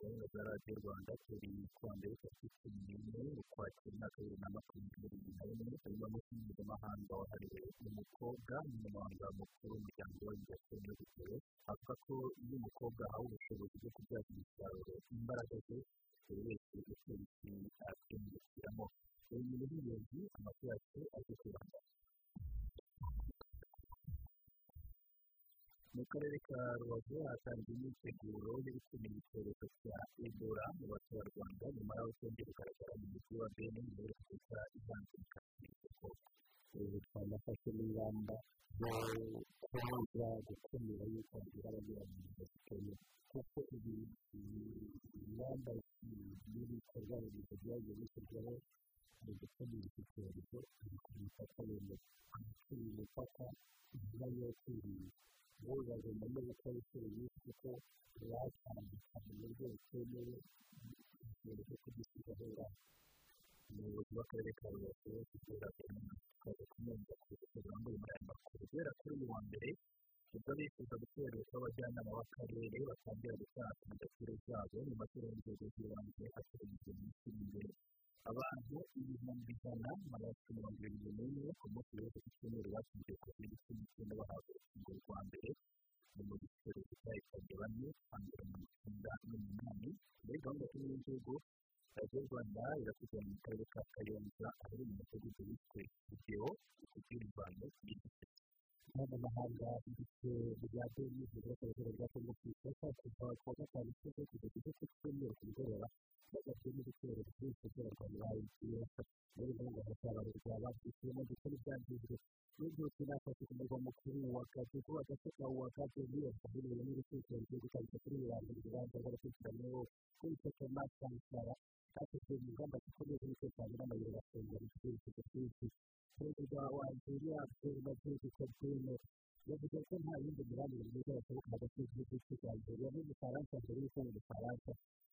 gahunda za radiyo rwanda turi kuwa mbere tariki n'imwe ukwakira umwaka wa bibiri na makumyabiri na rimwe harimo umunsi mpuzamahanga wahariwe umukobwa n'umunyamabanga mukuru w'umuryango w'abibumbye n'ubukuru avuga ko iyo umukobwa ahawe ubushobozi bwo kubyaza umusaruro imbaraga ze buri wese isi abyungukiramo buri muntu w'ingenzi amafi yacu azi kuramba mu karere ka rubavu hatangiye imyiteguro yo gukumira icyorezo cya ebola mu baturarwanda nyuma y'aho cyongera kugaragara mu mujyi wa bene muri repubulika ihanzika isoko ubu twanafashe n'ingamba zo kubanza gukumira yuko hagira abanyuranye ziteye kuko ibi ingamba n'ibikorwa remezo byagiye bishyirwaho mu gukumira iki cyorezo biri ku mipaka yemewe abakuriye imipaka nyuma yo kwirinda bagomba no gukora serivisi kuko batandukanye mu buryo butemewe icyorezo kugisigaho ingamba umuyobozi w'akarere ka rubavu kugera kaza kumwumva ku rubuga rwambaye umurambararo guhera kuri uyu wa mbere ubwo bifuza gukoreshwa abajyanama b'akarere batangira gutanga kandidatire zabo matora y'inzego z'ibanze hateganyijwe iminsi iri imbere. Abantu ibihumbi ijana magana mirongo irindwi n'umwe ku munsi wose ku cyumweru bakingiye covid cumi n'icyenda bahabwa urukingo rwa mbere ni mu giciro cyahitanye bane kwandura mirongo icyenda n'umunani muri gahunda y'igihugu radiyo rwanda irateganya mu karere ka kayonza ahari mu mudugudu witwe videwo kugira imvano y'igiti mpuzamahanga ndetse bya beni bigaragara bya kongo ku isoko kuva ku wa gatanu cyangwa ku cyumweru ku mugoroba bagabye n'ibitero byinshi by'abarwanyi ba emutiyeni muri gahunda ya cyabarirwa babyishyuyemo ndetse n'ibyangijwe n'ibyose nafashe ku murwa mukuru wa gatatu agace ka wa gatatu aherereye n'urukiko rugiye gutangirwa kuri rubanda urubanza rw'abakurikiranyweho kuri isoko masansara hakozwe ingamba zikomeye z'umutekano n'amayira afunga mu cyerekezo cy'isi perezida wa algeria abdelaziz tebboune yavuze ko nta yindi mibanire myiza yashoboka hagati y'igihugu cya algeria n'ubufaransa mbere y'uko mu bufaransa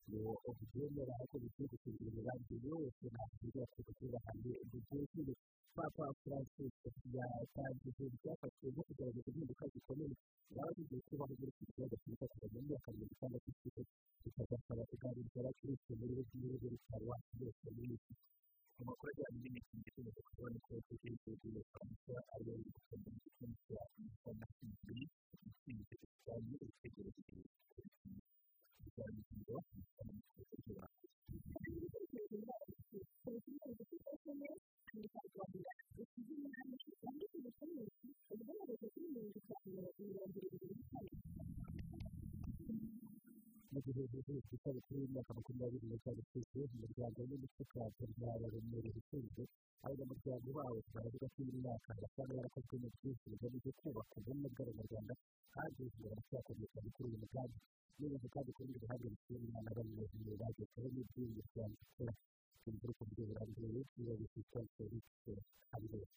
ngo ubyemera ariko bikwiye gusigira imibanire yose ntabwo bizashoboka kubahanye igihe papa francis yatangije ibyafashwe no kugaragaza impinduka zikomeye yaba bigiye kubaho muri iki kibazo cyiza kuva mu myaka mirongo itandatu ishize bikazasaba kuganiriza abakirisitu muri buri bitaro byose muri iki amakuru ajyanye n'imikino ikomeza kubona ko igihugu cy'ubufaransa ariyo gukomeza igihugu cya makumyabiri itsinze cyane ibitekerezo by'ibitekerezo mu gihe hejuru isabukuru y'imyaka makumyabiri n'itanu ishize umuryango w'imifuka byabaremerera ishinzwe abanyamuryango bawo baravuga ko iyi myaka gasana yarakozwe mu byinshi bigamije kubaka ubumwe bw'abanyarwanda kandi baracyakomeye cyane kuri uyu mugambi n'ubundi kandi ku rundi ruhande bikiri na bamwe mu bagezweho n'ibyinshi byanditse imvura ku buryo burambuye niba bifite felix habineza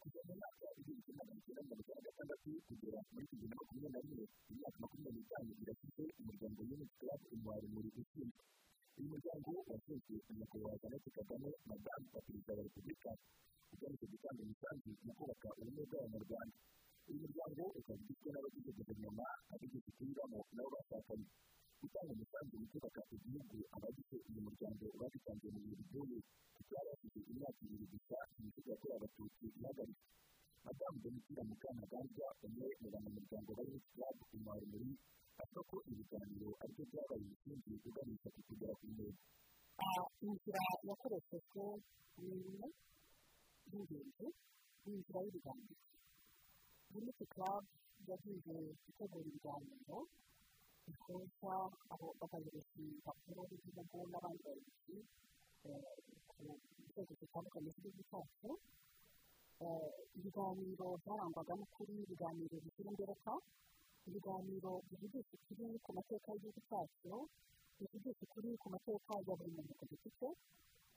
kuva mu mwaka kimwe magana cyenda mirongo icyenda na gatandatu kugera muri bibiri na makumyabiri na rimwe imyaka makumyabiri n'itanu irashize umuryango unit club umubare muri ushinzwe uyu muryango washinzwe na nyakubahwa jeannette kagame madamu wa perezida wa repubulika ugamije gutanga umusanzu mu kubaka ubumwe bw'abanyarwanda uyu muryango ukaba ugizwe n'abagize guverinoma abagize ikingamo nabo bashakanye gutanga umusanzu mu kubaka igihugu abagize uyu muryango babitangiye mu bihe bigoye byabashije imyaka ibiri gusa jenoside yakorewe abatutsi ihagaritswe madamu domitira mukanagambwa umwe mu banyamuryango ba unit club umubare muri avuga ko ibiganiro ari byo byabaye umusingi uganisha ku kugera ku ntego inzira yakoreshejwe ni imwe y'ingenzi ni inzira y'ibiganiro unit club yagiye gutegura ibiganiro bihuza abayobozi bakuru b'igihugu n'abandi bayobozi ku nzego zitandukanye z'igihugu cyacu ibiganiro byarangwaga n'ukuri ibiganiro bigira ingaruka ibiganiro bivugisha ukuri ku mateka y'igihugu cyacu bivugisha ukuri ku mateka ya buri muntu ku giti cye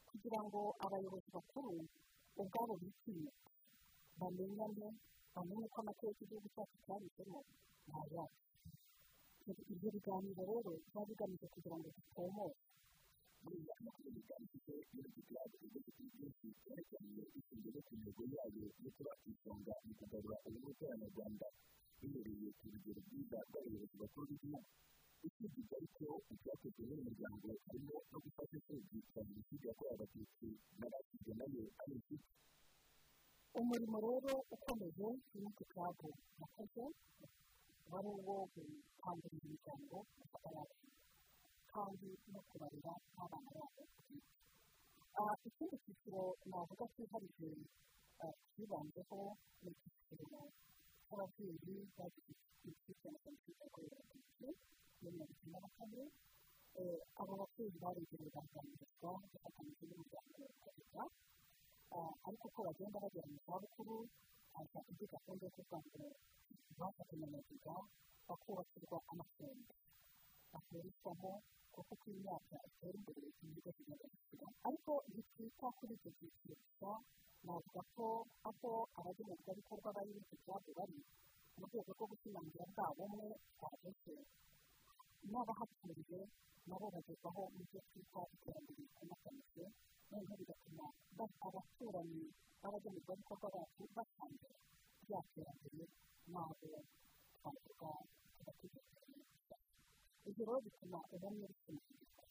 kugira ngo abayobozi bakuru ubwabo bitinyuke bamenyane bamenye ko amateka y'igihugu cyacu cyanditsemo ni ayacu ibyo biganiro rero biba bigamije kugira ngo bw'abanyarwanda bihereye ku rugero rwiza rw'abayobozi bakuru b'igihugu usibye ibyo ariko ibyakozwe n'uyu muryango harimo no gufasha za jenoside yakorewe abatutsi n'abasizwe na yo ari inshuti umurimo rero ukomeje yuniti club yakoze wari uwo gukangurira imiryango yacu kandi no kubarira n'abana babo ikindi cyiciro navuga cyihariye cyibanzeho ni icyiciro cy'ababyeyi bagize ikipe na jenoside yakorewe abatutsi muri mirongo icyenda na kane abo babyeyi baregerewe baganirizwa bafatanyije n'umuryango wa ariko uko bagenda bagera mu zabukuru haza indi gahunda yo kuvuga ngo na viga bakubakirwa amacumbi bahurizwamo kuko uko imyaka itera imbere ibigo bigenda bikura ariko ntitwita kuri icyo cyiciro gusa navuga ko aho abagenerwabikorwa bari muri icyo cyabo bari mu rwego rwo gushimangira bwa bumwe bwageze n'abahaturiye nabo bagezwaho n'ibyo twita iterambere rikomatanyije noneho bigatuma abaturanyi b'abagenerwabikorwa bacu basanga rya terambere n'abo twavuga abategetsi ibyo rero bituma ubumwe bushimangirwa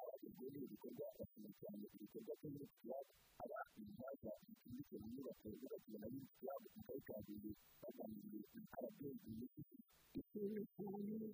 abagizwe n'ibikorwa bashima cyane ibikorwa byo muri club aba ibihaza bicumbitse mu nyubako yubakiwe na yuniti club mu karere ka huye baganiriye na arabyeyi minisitiri ikindi cyane ni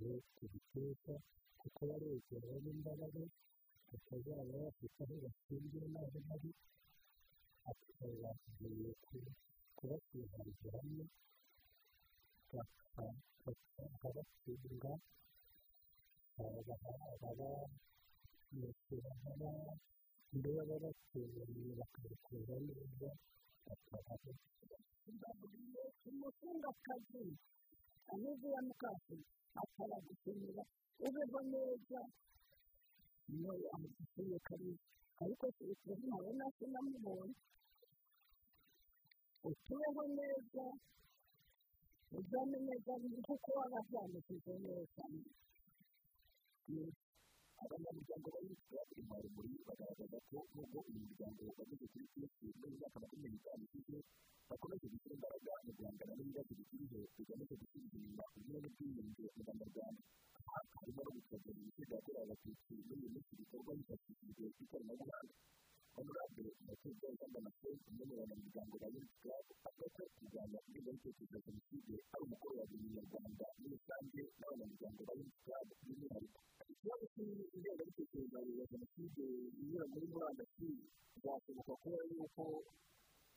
rero tubiteka kuko baregerwa n'imbaraga bakazaba bafite aho bashingiye n'aho bari akaba bagiye kubashyira hamwe bakabatsinda babashyira mbere babateraniye bakabikora neza bakabaho umufungakazi ameze ya mukasi akaragukenera ubeho neza niyo amukeneye kabiri ariko tuba ntabona ko namubonye. Utubeho neza ujyane neza kuko waba byandikije neza. Abanyamuryango ba yuniti club intwari muri bagaragaza ko nubwo uyu muryango wageze kuri byinshi muri myaka makumyabiri n'itanu ishize bakomeje gushyira imbaraga mu guhangana n'ibibazo bikiriho bigamije gusubiza inyuma ubumwe n'ubwiyunge mu banyarwanda. Harimo gukabya jenoside yakorewe abatutsi muri iyi minsi bikorwa hifashishijwe ikoranabuhanga honorable umuturage w'inganda na fred umwe mu banyamuryango ba club avuga ko kurwanya ingengabitekerezo ya jenoside ari umukoro wa buri munyarwanda muri rusange n'abanyamuryango ba club by'umwihariko ikibazo cy'ingengabitekerezo ya jenoside inyura muri murandasi byashoboka kuba yuko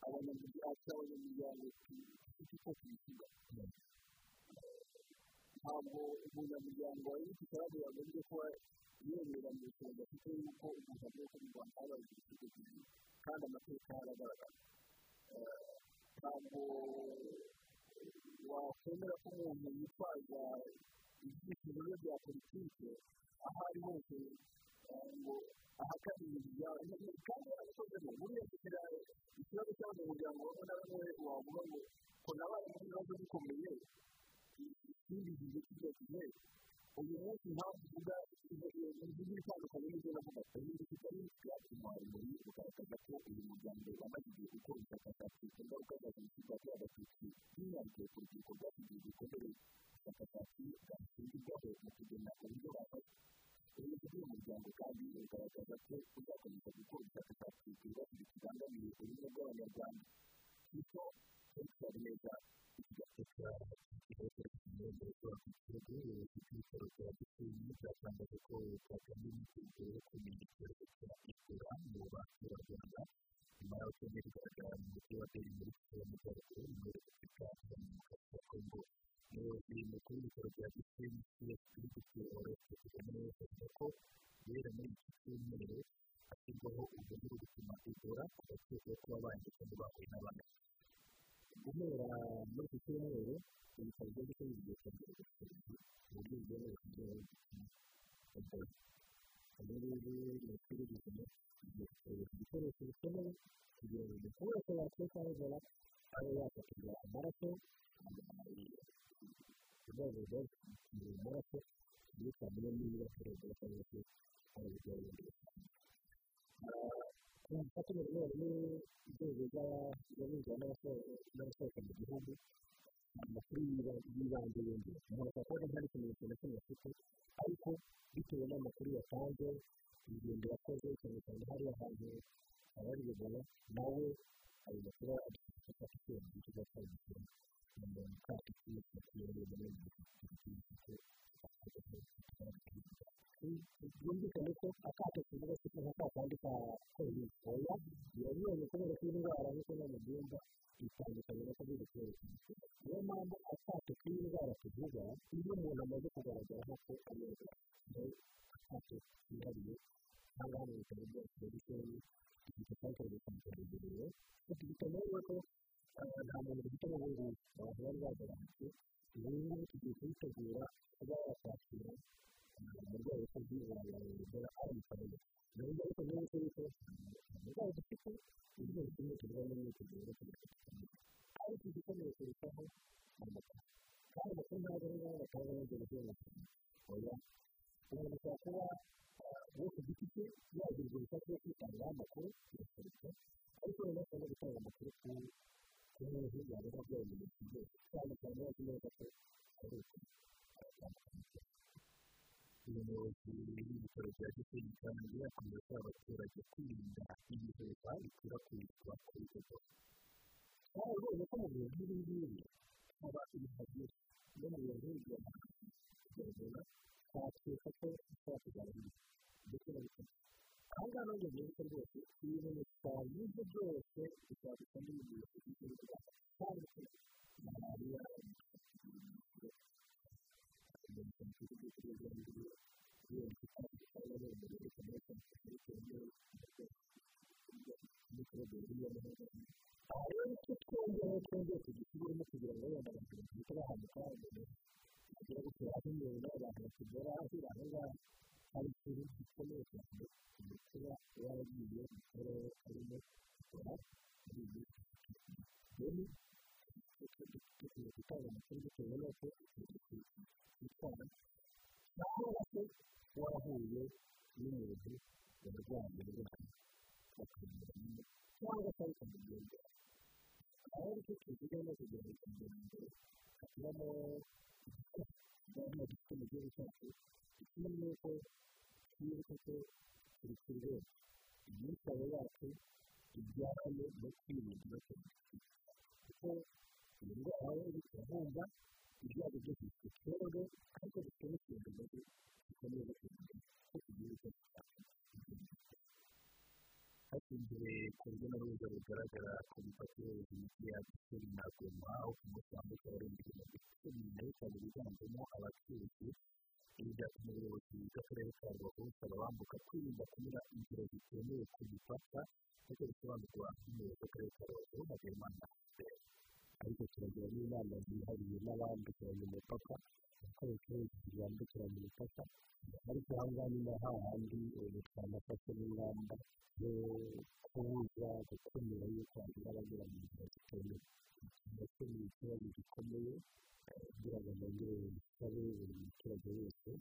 abanyamuryango dufite uko tubisiga ntabwo umunyamuryango wa club yagombye kuba yemera mu bushobozi afite yuko umuntu agiye ko mu rwanda. Habaye jenoside ebyiri kandi amateka yaragaragara ntabwo wakwemera ko umuntu yitwaza ibyifuzo bye bya politiki aho ari hose ngo ahakanire ibyawe kandi yarabikozemo buriya kugira ikibazo cy'abanyamuryango bamwe na bamwe wavuga ngo ko nabaye mu bibazo bikomeye ikindi gihe kijya gihe uyu munsi impamvu uvuga inzu itandukanye n'ibyo navuga ubundi kitari byatuma muri bugaragaza ko uyu muryango wamaze igihe gukora ubushakashatsi ku ngaruka za jenoside yakorewe abatutsi by'umwihariko ku rubyiruko rwasigaye gikomeye ubushakashatsi bwashingirwaho mu kugena uburyo bafashe ubuyobozi bw'uyu muryango kandi bugaragaza ko uzakomeza gukora ubushakashatsi ku bibazo bikibangamiye ubumwe bw'abanyarwanda bityo felix kuba banditse ngo bahuye n'abana guhera muri iki cyumweru ibitaro bya gisenyi bigiye kongera ubushobozi mu buryo bwemewe kugira ngo bipime ebola ubu ngubu minisiteri y'ubuzima igiye gukoresha ibikoresho bikenewe kugira ngo umuntu wese wakeka ebola abe yafatirwa amaraso urwego rwo mu maraso iyo utamenya niba ebola cyangwa se hari ku bufatanye rero n'inzego z'abinjira n'abasohoka mu gihugu amakuru y'ibanze yongera umuntu ashobora kuba nta n'ikimenyetso na kimwe afite ariko bitewe n'amakuru yatanze urugendo yakoze cyane cyane hariya hantu abari ebola nawe ayo makuru adufasha gufata icyemezo cyo kuba twabikora mu kacu kiyongera muri iyo mirongo byumvikane ko akato tuvuga ko nka ka kandi ka covid oya biranyuranye kubera ko indwara nk'uko nawe byumva itandukanye na covid cumi niyo mpamvu akato k'iyi ndwara tuvuga iyo umuntu amaze kugaragara ko ayobora akato kihariye cyangwa hano mu bitaro byose bya gisenyi ifite santere de sante yegereye bikeneye ko nta muntu bifite n'ubundi abantu bari bagabanutse ubu ngubu tugiye kuyitegura kuba yakwakira umurwayi ufite ebola aramukorera ni uburyo ariko niba yuko umurwayi dufite ibyo kimwe tuvuga n'imyitozo yo kugira ngo ariko igikomeye kurushaho amakuru kandi amakuru ntabwo ari ngombwa cyangwa yongera ibyemezo oya umuntu ashobora kuba we ku giti cye yagira uruhushya rwo kwitangaho amakuru birashoboka ariko noneho ashobora gutanga amakuru ku muntu yabona byabimenyetso byose cyane cyane iyo neza ko ari ukuri umuyobozi w'ibitaro bya gisenyi kandi yakomeje asaba abaturage kwirinda ibihuha bikwirakwizwa kuri ebola twabonye ko mu bintu nk'ibi ngibi haba byinshi no mu bintu bya ebola twakeka ko bishobora kugaragara ndetse gukora aha ngaha nabwo byinshi rwose ibintu twavuze byose bishobora gusa n'ibimenyetso by'indwara kandi malariya aha rero icyo twongera twongeye tugisubiremo kugira ngo wenda abantu bahite bahanuka bagira gutera nk'imyenda abantu bakigera ahira aho ngaho hari ikintu gikomeye cyane kuba waragiye mu karere karimo gukora muri iyi rero dukwiye gutanga amakuru bitewe n'uko twitwara cyangwa se warahuye n'umuntu warwaye indwara bakamenya cyangwa se ariko mugenda aho ariko tuvuga no kugira ngo tugende hakubamo gahunda dufite mu gihugu cyacu ikindi ni uko twibuka ko turi ku rwego imyitwarire yacu ijyanye no kwirinda kuko iyi ndwara iri turahumva ibyago byose ikibazo ariko dufite n'ikintu muri gikomeye kugira ko tugira icyo dushaka hashingiwe ku rujya n'uruza rugaragara ku mipaka y'imijyi ya gisenyi na goma aho ku munsi wa mbere barenga ibihumbi cumi na bitanu biganjemo abacuruzi ibi byatumye ubuyobozi bw'akarere ka rubavu busaba abambuka kwirinda kunyura inzira zitemewe ku mipaka nk'uko bisobanurwa n'umuyobozi w'akarere ka rubavu hagerimana ariko turagira n'inama zihariye n'abambukiranya umupaka ibikoresho byambukiranya imipaka ariko aha ngaha ni na hahandi twanafashe n'ingamba zo kubuza gukumira yuko hagira abanyura mu nzira zitemewe ndetse ni ikibazo gikomeye kugira ngo nongere bisabe buri muturage wese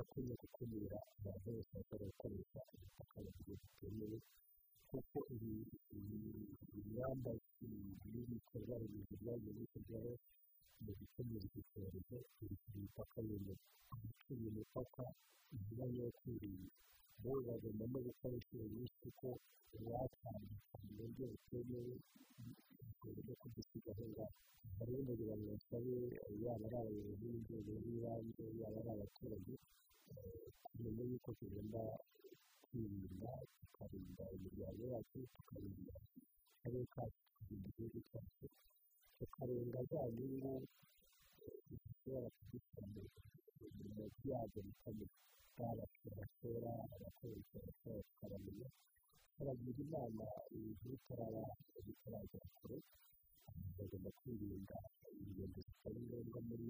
akwiye gukumira abantu bose bashobora gukoresha ubutaka buryo butemewe kuko ingamba n'ibikorwa remezo byagiye bishyirwaho mu gukumira iki cyorezo biri ku mipaka yemewe abacuriye imipaka imyanya yo kwirinda bo bagomba no gukora inshuro nyinshi kuko uwatambika mu buryo butemewe bitewe no kudusiga aho ngaho aha rero kugira ngo basabe yaba ari abayobozi b'inzego z'ibanze yaba ari abaturage kumenya yuko tugomba kwirinda tukarinda imiryango yacu tukarinda akarere kacu tukarinda igihugu cyacu tukarenga za nyungu zishobora kudushyira mu byago bikomeye bw'abakiriya kera abakoresha abakora tukaramenya turagira inama ibintu bitaraba bitaragera kure bagomba kwirinda ingendo zitari ngombwa muri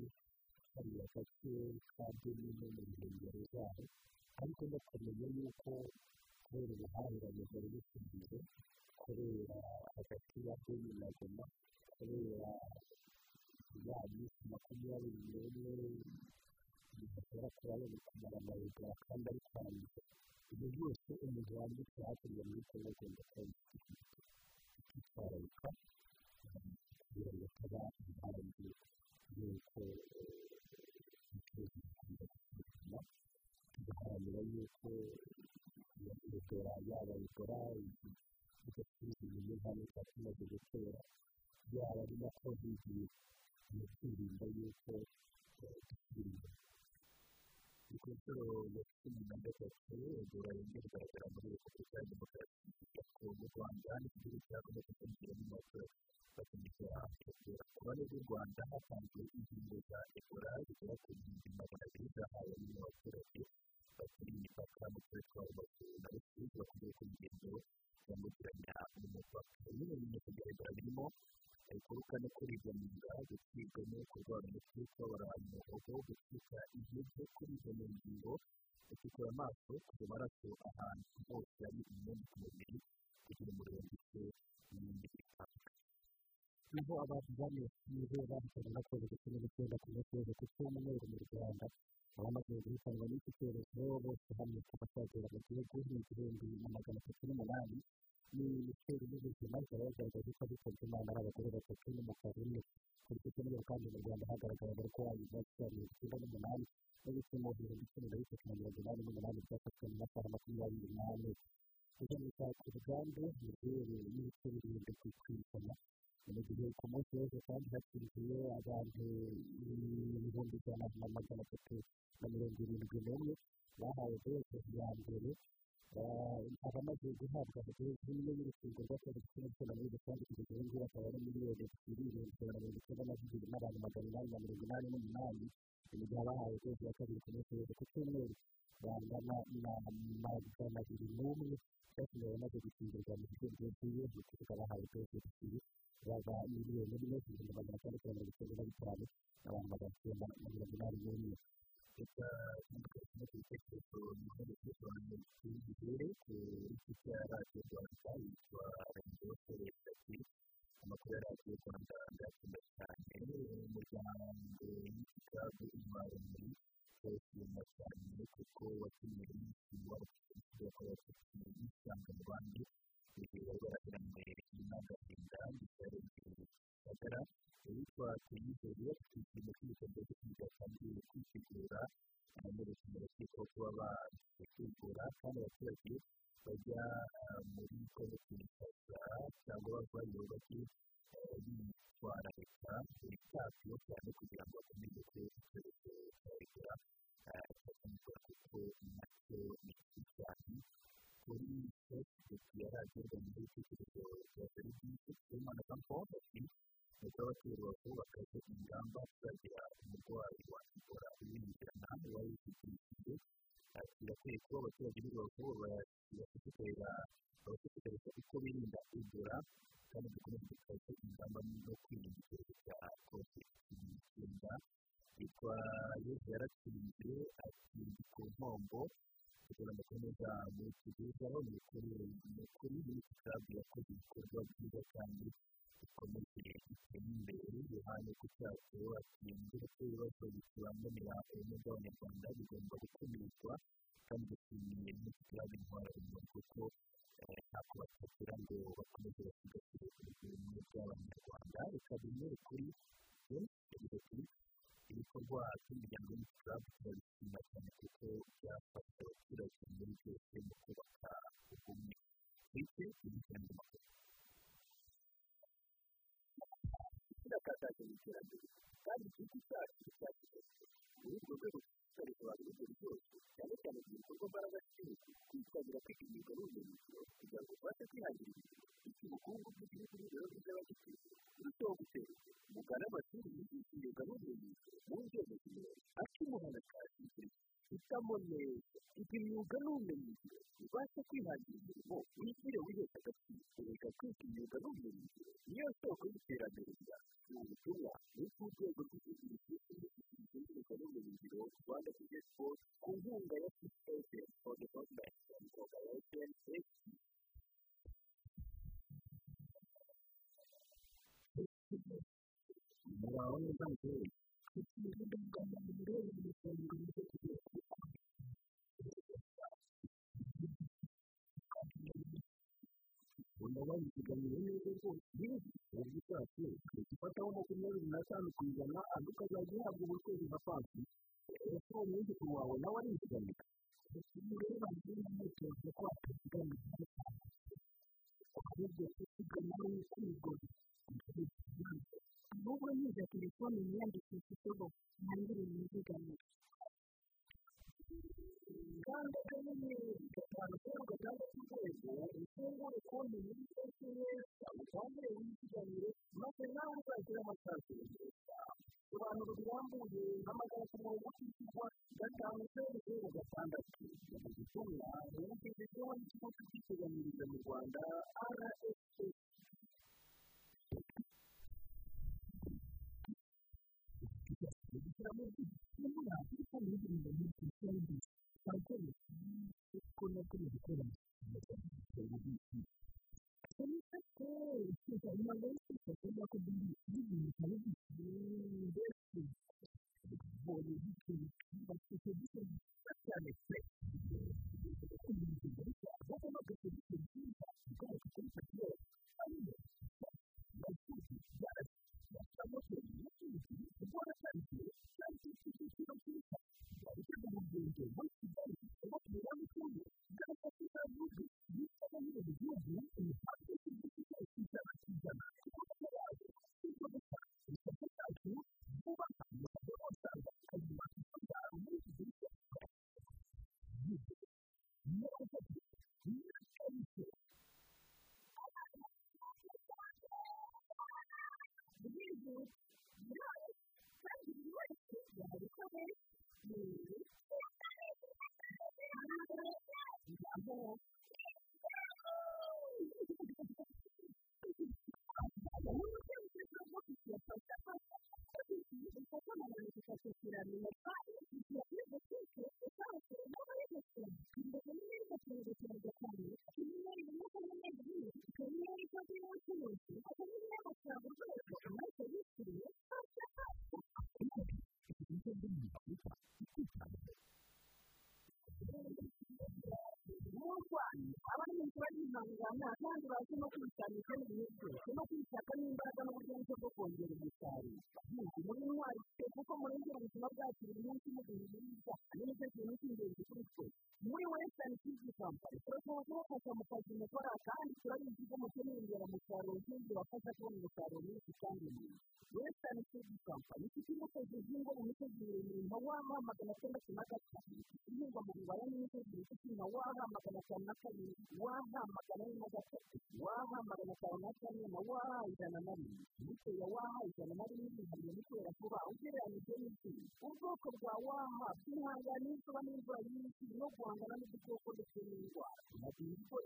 kariya gace ka benine mu nkengero zaho ariko no kumenya yuko kubera ubuhahirane bwari businzire kubera na goma kubera ya minsi makumyabiri n'umwe bishobora kuba yari kumara amayega kandi ari kwangiza ibyo byose umuntu wanditse hakurya muri kongo agomba kuba akitwararika kugira ngo ataba impamvu y'uko umucuruzi akunda gusuzuma tugaharanira yuko ebola yaba ebola igasubiza inyuma impanuka tumaze gutera yaba ari na kovidi ni kwirinda yuko inyuma ku nshuro ya cumi na gatatu ebola yongera igaragara muri repubulika ya demokarasi mu rwanda n'igihugu cya kongo cyongera mu maso bakomeje ebola ku ruhande rw'u rwanda hatanzwe ingingo za ebola zigera ku bihumbi magana abiri zahawe n'abaturage baturiye imipaka mu turere twa rubavu na rusizi bakomeje ku ngendo zambukiranya umupaka bimwe mu bya ebola birimo kuruka no nda gucibwa no kurwara umutwe kubabara mu muhogo gucika intege kuribwa mu ngingo gucukura amaso kuva amaraso ahantu hose hari imyenda ku mubiri kugira umuriro ndetse n'ibindi bitandukanye ni ho abantu bane bahitanye na covid cumi n'icyenda ku munsi w'ejo ku cyumweru mu rwanda abamaze guhitanwa n'iki cyorezo bose hamwe kuva cyagera mu gihugu ni igihumbi na magana atatu n'umunani minisiteri y'ubuzima ikaba yagaragaje ko abitabye imana ari abagore batatu n'umugabo umwe kuri icyo cyumweru kandi mu rwanda hagaragaye abarwayi bashya mirongo icyenda n'umunani n'ibipimo ibihumbi cumi na bitatu na mirongo inani n'umunani byafashwe mu masaha makumyabiri n'ane kuganisha ku ruganda mizere n'ibice birindwi ku ijana mu gihe ku munsi w'ejo kandi hatsindiye abantu ibihumbi ijana na magana atatu na mirongo irindwi n'umwe bahawe doze ya mbere abamaze guhabwa doze imwe y'urukingo rwa covid cumi n'icyenda muri rusange kugeza ubu ngubu akaba ari miliyoni ebyiri ibihumbi ijana na mirongo icyenda na bibiri n'abantu magana inani na mirongo inani n'umunani mu gihe abahawe doze ya kabiri ku munsi w'ejo ku cyumweru bangana na magana abiri n'umwe byatumye abamaze gukingirwa mu buryo bwuzuye mu kuvuga bahawe doze ebyiri baba miliyoni imwe ibihumbi magana atandatu na mirongo icyenda na bitanu n'abantu magana icyenda na mirongo inani n'umwe reka tumukurikirane ku bitekerezo ni ho bisobanuye igihe ku isi cya radiyo cy'ibikorwa byo kwiga kandi kwitegura abamuritse mu rukiko kuba baje kwigura kandi abaturage bajya muri kinshasa cyangwa bavayo bajye bitwararika buri cyacu cyane kugira ngo bakomeze ebola cyakomeza kuko na cyo ni kibi cyane kuri facebook ya radiyo rwanda y'ibitekerezo bya serivisi y'umwana jean nuko abatuye rubavu bakaze ingamba tuzagira umurwayi wa ebola winjirana wari ufite birakwiye kuba abaturage b'i rubavu bashishikariza abashishikariza uko birinda ebola kandi dukomeze dukaze ingamba no kwirinda icyorezo cya covid cumi n'icyenda yitwa yesu yaratsinze ati ku nkombo kugira ngo akomeze mutugezaho ni ukuri ni ukuri muri kitabu yakoze ibikorwa byiza kandi bikomeze biteye imbere yohani ku cyacu ko ibibazo bikibangamira ubumwe bw'abanyarwanda bigomba gukumirwa kandi dushimiye n'ikitabu intwara inyuma kuko ntako batakira ngo bakomeze basigasire ubumwe bw'abanyarwanda reka bimwe kuri ati ibikorwa by'imiryango y'ikitabu turabishima cyane kuko byafasha abaturage muri byose mu kubaka ubumwe bityo ibijyanye n'amakuru iterambere kandi igihugu cyacu cyakigeze muri urwo rwego tukabisobanura ibyo byose cyane cyane ku bikorwa mbaraga z'igihugu twitabira kwiga imyuga n'ubumenyingiro kugira ngo tubashe kwihangira imirimo bityo ubukungu bw'igihugu n'imibereho myiza y'abagituye burusheho gutera imbere mugane amashuri y'imyuga n'ubumenyingiro mu nzego zinyuranye ak'imuhanda ka hitamo neza iga imyuga n'ubumenyingiro ubashe kwihangira imirimo wigire wihesha agaciro reka kwiga imyuga n'ubumenyingiro niyo soko y'iterambere ryawe ubu butumwa ni ubw'urwego rw'igihugu rushinzwe imyuga n'ubumenyingiro rwanda tugezweho ku nkunga ya sisiteme for development and cooperation muraho neza mukuru ndabaye ikiganiro neza rwose n'ibi ubu cyacu gifataho makumyabiri n'atanu ku ijana andi ukazajya uhabwa ubucuruzi nka pasi ese uwo mwinjiro wawe nawe ari ikiganiro rero ngira imyitozo ko wakiganira ahubwo kukiganira ni ukwiga ahubwo niga telefone yiyandikishijeho ntangire imizigamiro kandi akanyenyeri gatanu zeru gatandatu urwego ufungure konti muri neza utangire wizigamire maze nawe uzagire amasaziro meza sobanura birambuye hamagara ku murongo utishyurwa gatanu zeru zeru gatandatu mu butumwa bugejejeho n'ikigo cy'ubwiteganyirize mu rwanda rsa kugira ngo umuntu afite ibintu muri sosiyete abagore kuko nabwo ni gukora serivisi kubafasha mu kazi mukora kandi turabizi ko mukeneye inyongeramusaruro zindi bafasha kubona umusaruro mwinshi kandi mwiza wesitani fizi kampani ifite imbuto zihingwa mu misozi miremire nka waha magana atandatu na gatanu ihingwa mu bibaya n'imisozi migufi nka waha magana atanu na kabiri waha magana ane na gatatu waha magana atanu na kane na waha ijana na rimwe imbuto ya waha ijana na rimwe ihuriye mu kwera vuba ugereranyije n'izindi ubwoko bwa waha bwihanganira izuba n'imvura nyinshi no guhangana n'udukoko ndetse n'indwara ibiciro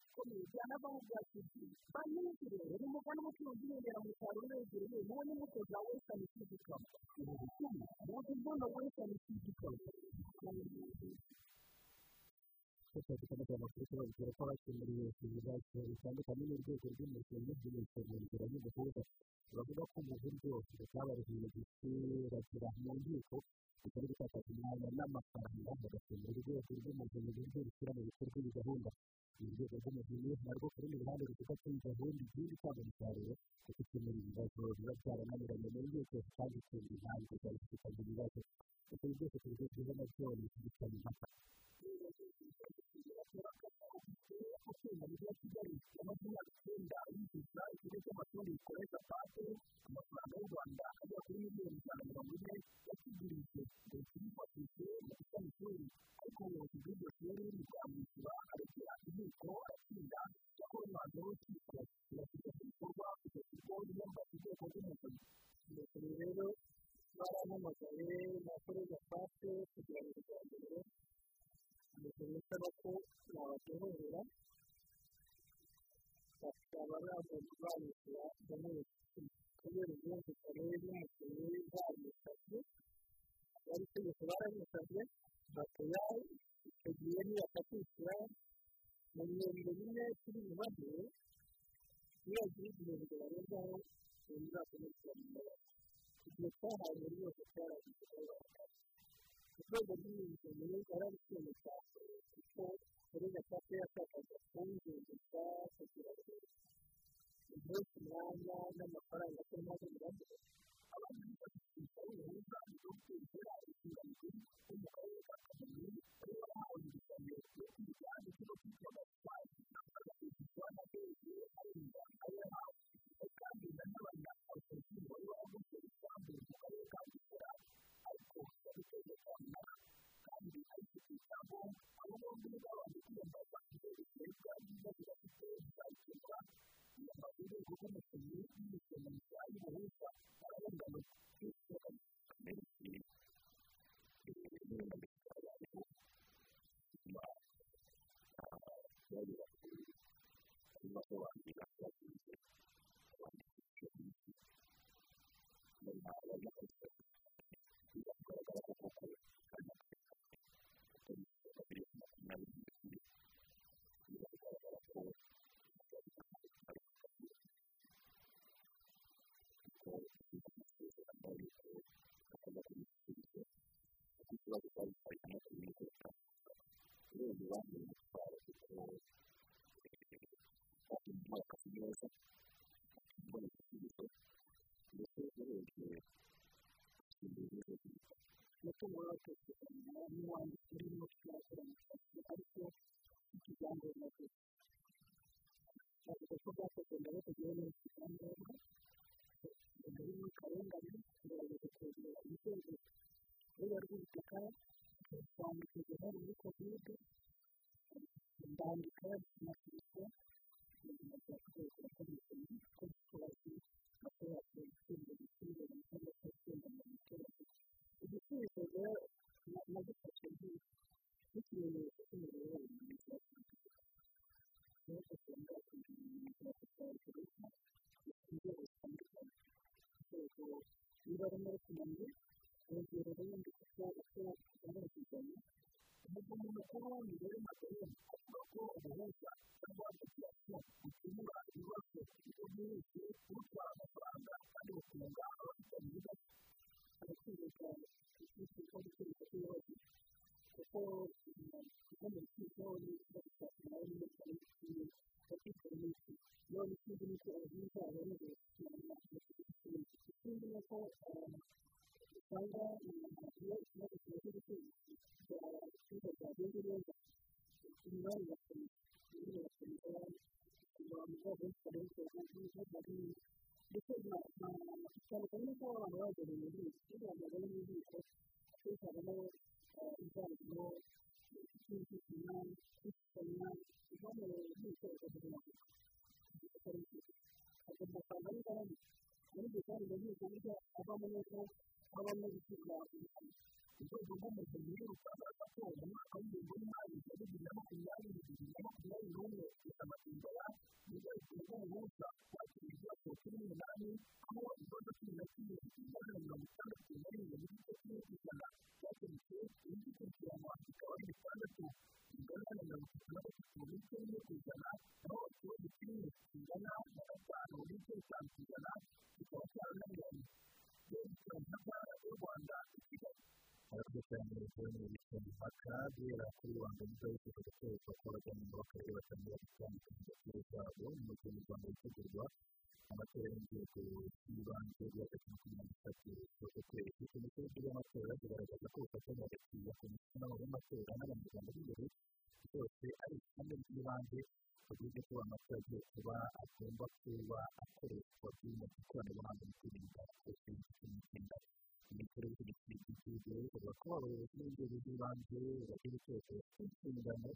bikomeye byanavaho bya kizi banyinshi rero ni umugani w'ubucuruzi w'inyongeramusaruro uregereye mubona imbuto za wesitani fizi kampani ubu butumwa buzi mbona wesitani fizi kampani twese dukomeza amakuru tubabwira ko bakemuriwe ibibazo bitandukanye n'urwego rw'imisoro mu nzira y'ubuhuza bavuga ko mu buryo butabaruhiye gusiragira mu nkiko bitari gutakaza umwanya n'amafaranga bagakemura urwego rw'umurimo uburyo rushyira mu bikorwa iyi gahunda uru rwego rw'umurimo narwo ku rundi ruhande ruvuga ko iyi gahunda igiye gutanga umusaruro kuko ikemura ibibazo biba byarananiranye mu nkiko kandi ikemura intambwe zari zifitanye ibibazo ibyo byose tubigezweho na byone tubifitanye impaka gutsinda mu gihe kigali yamaze imyaka icyenda yishyuza ikigo cy'amashuri gikoresha pate amafaranga y'u rwanda agera kuri miliyoni ijana na mirongo ine yakigurije leta yifashishije mu gusana ishuri ariko ubuyobozi bw'iryo shuri ntibwamwishyura arekera inkiko aratsinda cyakora umwanzuro w'urukiko urashyirwa mu bikorwa kugeza ubwo urwego rw'umuvunyi ndetse rero barampamagaye nakoreza pate kugira ngo ameze neza bato ntabaterera bakaba bamwishyura amezi kubera ubwumvikane n'umukinnyi bamwisabye bari itegeko baramusabye bakora icyo gihe nibakakwishyura mu bihumbi bine kuri bibare niyo yagira igihembwe barenzaho ntibizakomeze kugura igihe cyahawe rwose cyaragiye kuba urwego yarabishyuye cyane kuko muri gatatu yatakaza kumviriza kugira ngo umunsi umwanya n'amafaranga ko ntabwo birabura abantu bafite uruhuza rwo kwinjira inshingano zo mu karere ka kamonyi bari bahawe inguzanyo yo kwiga ndetse no kwiga amafaranga bakagurishwa na benshi arenga ayo yahawe kandi na n'abanyafurika bari isambu mu karere ka bugesera ariko babiteze kwamara kandi ariko kwitabwaho abo bombi babanje kwiyambaza ibyerekeye bwa byiza bidafite bizakemura amakuru rw'umukinnyi y'imikino mishya y'ubuhuza arabungana kwishyura menshi n'ibintu bitandukanye bituma bagira harimo kubandika bakunze kwandikisha imiti mu ntara ndetse y'ubuzima umutungo w'abatekereza n'uwanditse urimo kuyakora mu kazi ariko ikijyambere bavuga ko byakozwe mbere kugira ngo ikijyambere mbere y'akarengane kugerageza kwegera inzego ruba rw'ubutaka kwandika uruhare muri kovide ndandika sinasubizwa ubuzima bwa twese burakomeye ko tubazi ashobora gutsinda igisubizo mu kibazo cyo gutsinda mu muturage igisubizo rero nagifashe nk'ikimenyetso cy'imiyoborere myiza rero tugomba kumenya repubulika inzego zitandukanye ari muri kumenya urugero rundi kuko uko ugomba kugana umugabo mukuru w'imibare magana avuga ko ubuhuza cyangwa asosiyasiyo bukemura ibibazo ibigo byinshi kurutwara amafaranga kandi bukunga abafitanye ibibazo arakwereka icyitwa cyo gukoresha cy'ibibazo kuko mu rukiko n'ikibazo cya kimwe n'imikoro y'ikindi bakitwa n'iki none ikindi ni uko ubuhuza aboneye kugira ikindi ni uko usanga iyo ikibazo kimaze gukemura ibicuruzwa byagenze neza imibare irakomeza imibare irakomeza abantu bose barenze ubwiza bari ndetse cyane cyane ko abantu bageze mu mu nkiko akenshi habamo ibyago by'imvikana kwifitanya impamvu nkiko bakagira ngo agomba kwanga n'imbaraga muri ibyo kandi nkiko burya avamo neza gushyirwa urwego rw'umuvunyi rutangaza ko mu mwaka w'ingengo y'imari ya bibiri na cyane bari mu bice impaka guhera kuri rwanda ni bwo bifuza gukoreshwa kw'abajyanama b'akarere batangira gutandukanya agaciro kabo mu gihe mu rwanda bitegurwa amatora y'inzego z'ibanze bya gatatu makumyabiri n'itatu z'uko kwezi komisiyo y'igihugu y'amatora zigaragaza ko ubufatanye hagati ya komisiyo n'abanyamatora n'abanyarwanda b'imbere byose ari ikibazo cy'ibanze bavuze ko amatora agiye kuba agomba kuba akoreshwa by'ikoranabuhanga mu kwirinda covid cumi n'icyenda imikorere y'igihugu igihugu bavuga ko abayobozi b'inzego z'ibanze bagira icyerekezo cy'inshingano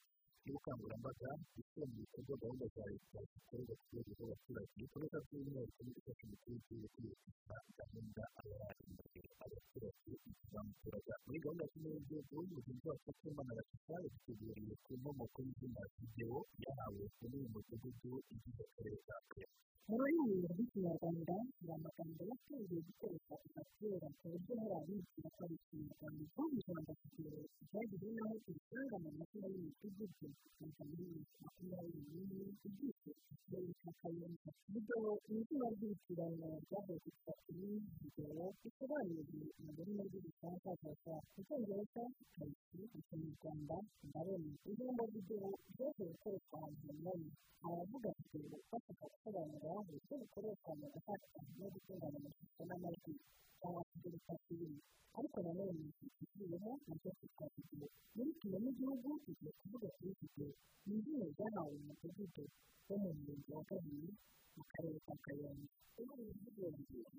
y'ubukangurambaga ndetse mu bikorwa gahunda za leta zikorerwa ku rwego rw'abaturage bikorwa by'umwihariko n'igufasha umukuru w'igihugu kwihutisha gahunda aba yahinduye abaturage bamuturaga muri gahunda ya kimwe y'igihugu mugenzi wacu w'imana bashika yaduteguriye ku nkomoko y'izina videwo yahawe muri uyu mudugudu igize akarere ka kare mu rurimi rw'ikinyarwanda ni amagambo yatangiye gukoreshwa kuva kera ku buryo hari abibwira ko ari ikinyarwanda nk'ubu ijambo kigero ryagize n'aho turisanga mu mazina y'imidugudu kuva muri makumyabiri n'imwe igize ikirere cya kayonza videwo ni izina ry'ibitirano ryavuye ku kisatiri videwo bisobanuye mu rurimi rw'igifaransa gusa mu cyongereza kayisi mu kinyarwanda ndabona ijambo videwo ryaje gukoreshwa ahantu hanyuranye aravuga videwo bashaka gusobanura uburyo bukoreshwa mu gufata no gutunganya amashusho n'amajwi cyangwa bita filime ariko nanone ikikiriyeho na cyo cyitwa videwo muri kino n'igihugu tugiye kuvuga kuri videwo ni izina ryahawe umudugudu wo mu murenge wa kabiri mu karere ka kayonza ubu ni videwo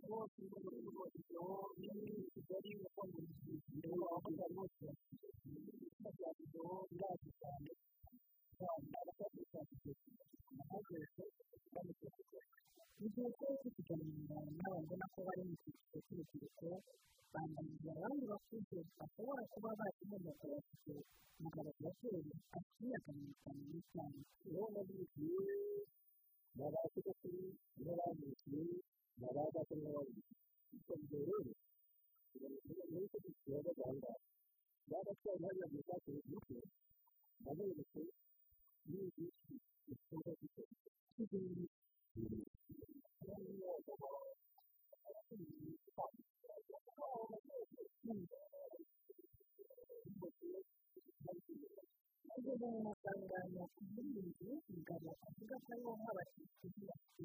bose bose bose ni kigali uko mu gihe wavuga rwose izina rya videwo irazi cyane cyane abakozi ba videwo nahageretse igihe cyose tuganira n'abantu ubona ko bari mu cyiciro cy'urubyiruko bambaye abandi bakuze bashobora kuba bazi inkomoko ya videwo umugabo abateri afite imyaka mirongo itanu n'itanu uwo ni nibo babigiye ni abadata n'abandi icyo gihe rero muri icyo cyiciro baganga bagatwara hariya mu cyatsi muke naberetse n'izi igikorwa cy'icyo kugeza mu masangano muri iyi nzu umugabo avuga ko ariho nk'abakirisitu bafite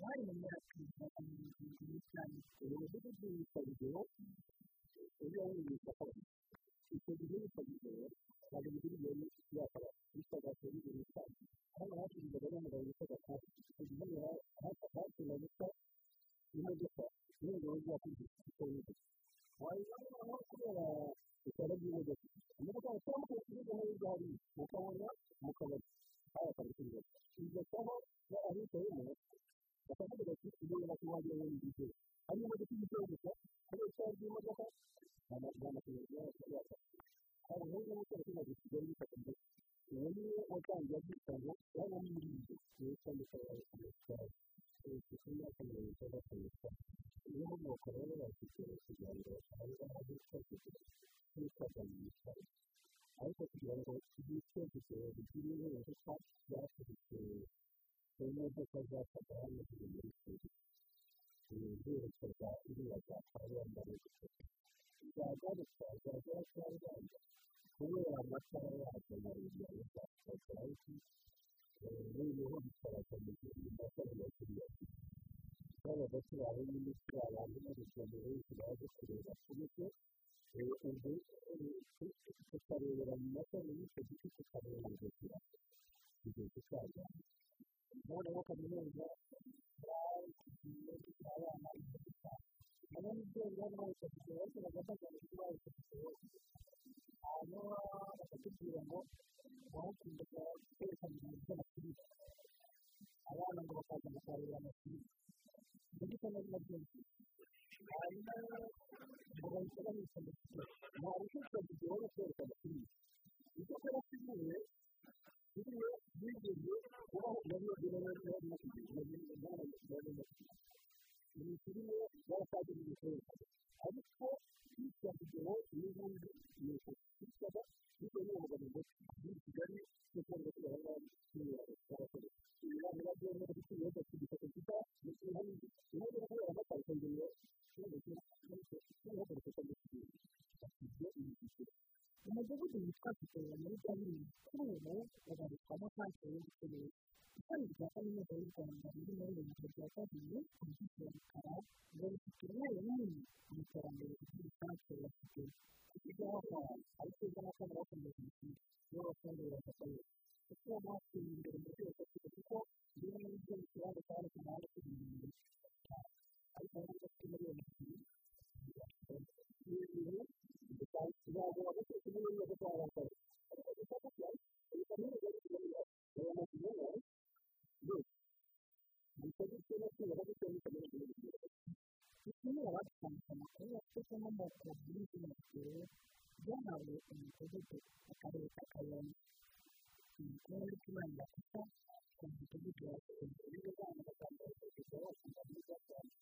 bari mu myaka ijana na mirongo irindwi n'itanu uyu mudugudu witwa bigero ejo bundi witwa gihe witwa bigero ntabwo imbere yakaba witwaga kuri buri cyane hano hakurya n'umugabo witwaga kasi icyo gihe hakurya gusa imodoka n'umugabo ugiye akurikiza icyo witwa wayibona kubera itara ry'imodoka imodoka yatambuka ikibuga muri gari mukabona mu kabari haba akabikorera igasaho ahitayemo bakavuga bati ibyo na kuwajya muri ibyo hari imodoka igitoro gusa hari yaka hari bifata mbere uwo ni we watangiye abyita ngo yaba muri ni we utandukanye abatwara ku myaka mirongo itandatu n'itanu niyo nkomoko rero bafite kugira ngo basange aho mu bitaro ariko kugira ngo video bigire impinduka byaturutse ku modoka zacaga hano ziri muri kuri zerekeza iriya za karubanda n'igitego zagaruka zagera karubanda kubera amatara yazo maremare za satelite noneho bikaraga mu gihe amatara ya kiriya twabaga turi aho nyine turi abantu n'urugendo benshi baje kureba ku buryo ubu tukarebera mu matara y'icyo giti ubuzima kugeza usanga noneho kaminuza abana ni byo rero bose ngo bagaragaze kuba bafite ikibazo hanyuma bakatubwira ngo bahakunda kwerekana ibintu by'amafilime abana ngo bakaza bakareba amafilime muri kano byinshi hanyuma ngo bahita babika mu kigo ntabwo ufite video yo kwerekana filime icyo kora filime filime yigeze kubaho yagera yari yari yari iyi filime yarasaga mu gikoresho ariko video n'ubundi ni yitwaga bitewe n'ubuvuga ngo muri kigali cyo cyangwa se aho ngaho kimwe barakoze ibi bana bagiye muri iki gihe cyo gifata kita mu kintu imodoka kubera amatariki ngeye umudugudu witwa kigero muri gahini kuri ubu ubarizwamo santere y'ubucuruzi ishami rya kaminuza y'u rwanda riri muri remezo rya kabiri muri zino kigero byahawe umudugudu akarere ka kayonza imikorere y'ikibanda kuko ku mudugudu wa kayonza rero abana batangira kugeza bakunda muri za cyangwa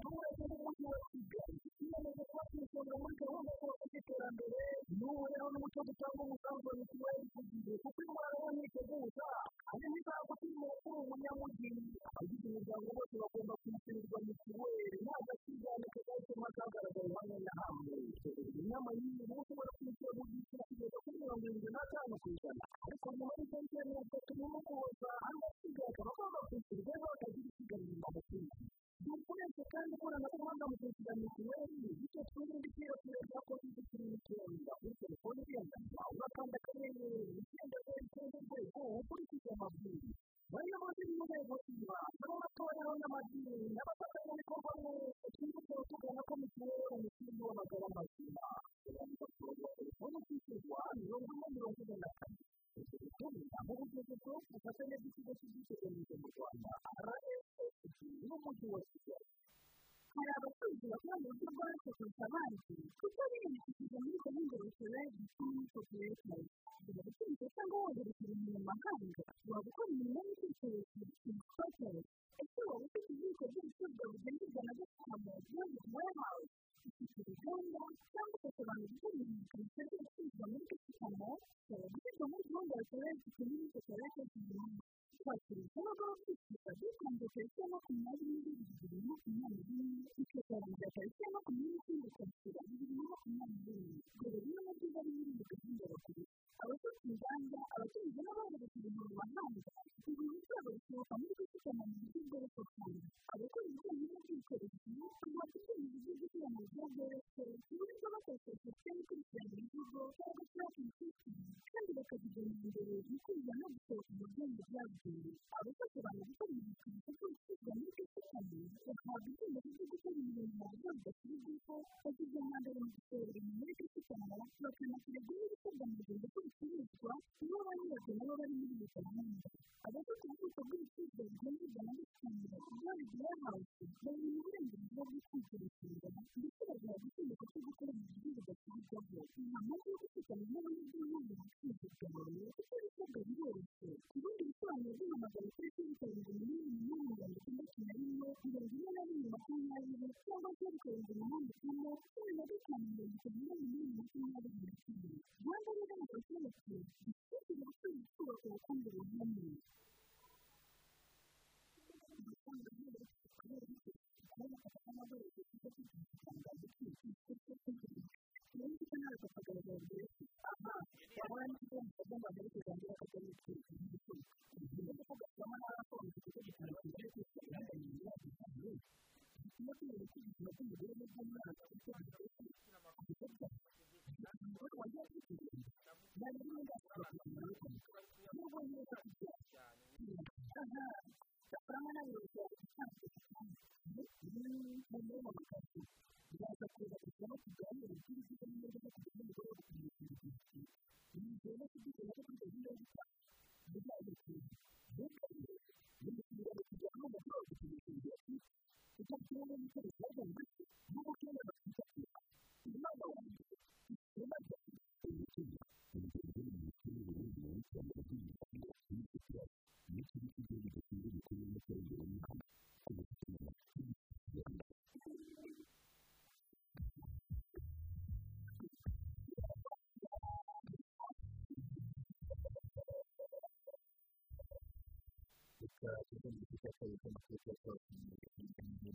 se n'umurage w'umujyi wa kigali iyemeje kuba ku isonga muri gahunda zose z'iterambere n'ubu rero n'umuco dutanga umusanzu wa mituweli ku gihe kuko indwara yo ntiteguza hari n'izago turimo kuri umunyamujyi abagize umuryango bose bagomba kwishyurirwa mituweli nta gakigane kagahitamo kagaragaye hamwe na hamwe inama y'iyi uba ushobora kwishyura mu byiciro kugeza kuri mirongo irindwi n'atanu ku ijana ariko nyuma y'itariki ya mirongo itatu n'umukuboza andi asigaye akaba agomba kwishyurwa isigaye inyuma mu kindi dukoreshe kandi ikoranabuhanga mu kwishyura mituweli bityo twirinde ikwirakwira rya kovide cumi n'icyenda kuri telefoni igendanwa ugakanda akanyenyeri icyenda zeru icyenda urwego ukurikiza amabwiriza bayobozi b'inzego z'ibanze n'amatorero n'amadini n'abafatanyabikorwa mwese twibuke tugana ko mituweli ari umusingi w'amagara mazima telefoni kwishyurwa mirongo ine mirongo ine na kane ubutumwa mu bugejeje bufatanye bw'ikigo cy'ubwiteganyirize mu rwanda rssb wa kigali hari abakozi bakora mu buryo bworoshye kurusha abandi kuko biyandikishije muri gahunda ya serivisi z'ikimi koperative kugira gutumiza cyangwa wohereza ibintu mu mahanga waba ukora imirimo y'ubwikorezi imitwatere ese waba ufite ububiko bw'ibicuruzwa bugemurwa na gasabo bwose warehouse ufite uruganda cyangwa ugasobanura gukora imenyekanisha ry'ibicuruzwa muri gasabo ushobora gushyirwa muri gahunda ya serivisi z'ikimi koperative kwakira ikibazo kwishyura bikunze tariki ya makumyabiri n'ibiri bibiri na makumyabiri n'imwe bikazarangira tariki ya makumyabiri n'imwe kwakira bibiri na makumyabiri n'imwe dore bimwe mu byiza biri muri gahunda bakoresha abafite inganda abacuruzi n'abohereza ibintu mu mahanga ibintu byabo bisohoka muri gusiganwa mu buryo bworoshye cyane abakora ibijyanye n'ubwikorezi kuba gucuruza ibyo gushyira mu buryo bworoshye uburyo bakoresheje sisiteme ikurikirana imizigo cyangwa tracking system kandi bakazigana imbere mu kwiga no gusohoka mu byumba byabugenewe abafasha abantu gukora ibikoresho byo gushyirwa muri gasutamo bagahabwa ibyemezo byo gukora imirimo mu buryo budasubirwaho bashyirwa hambere mu gusohora ibintu muri gasutamo bakanashyirwa n'ibisabwa mu rugendo rw'ibicuruzwa nibo ba nyirabyo nabo bari muri leta n'amahanga abafite ububiko bw'ibicuruzwa bigemurwa na gasutamo byari warehouse babona uburenganzira bwo kwigerekera ndetse bagahabwa itegeko cyo gukora mu buryo budasubirwaho amajwi yo gusiganwa mu bucuruzi bwawe kuko ibisabwa biroroshye ku bindi bisobanuro by'amagana kuri zeru karindwi umunani umunani mirongo itandatu na rimwe mirongo ine na rimwe makumyabiri cyangwa zeru karindwi umunani kane cumi na gatanu mirongo itanu n'umunani makumyabiri na kimwe rwanda reveni otoriti dufite ubucuruzi twubaka ubukungu buhamye tugomba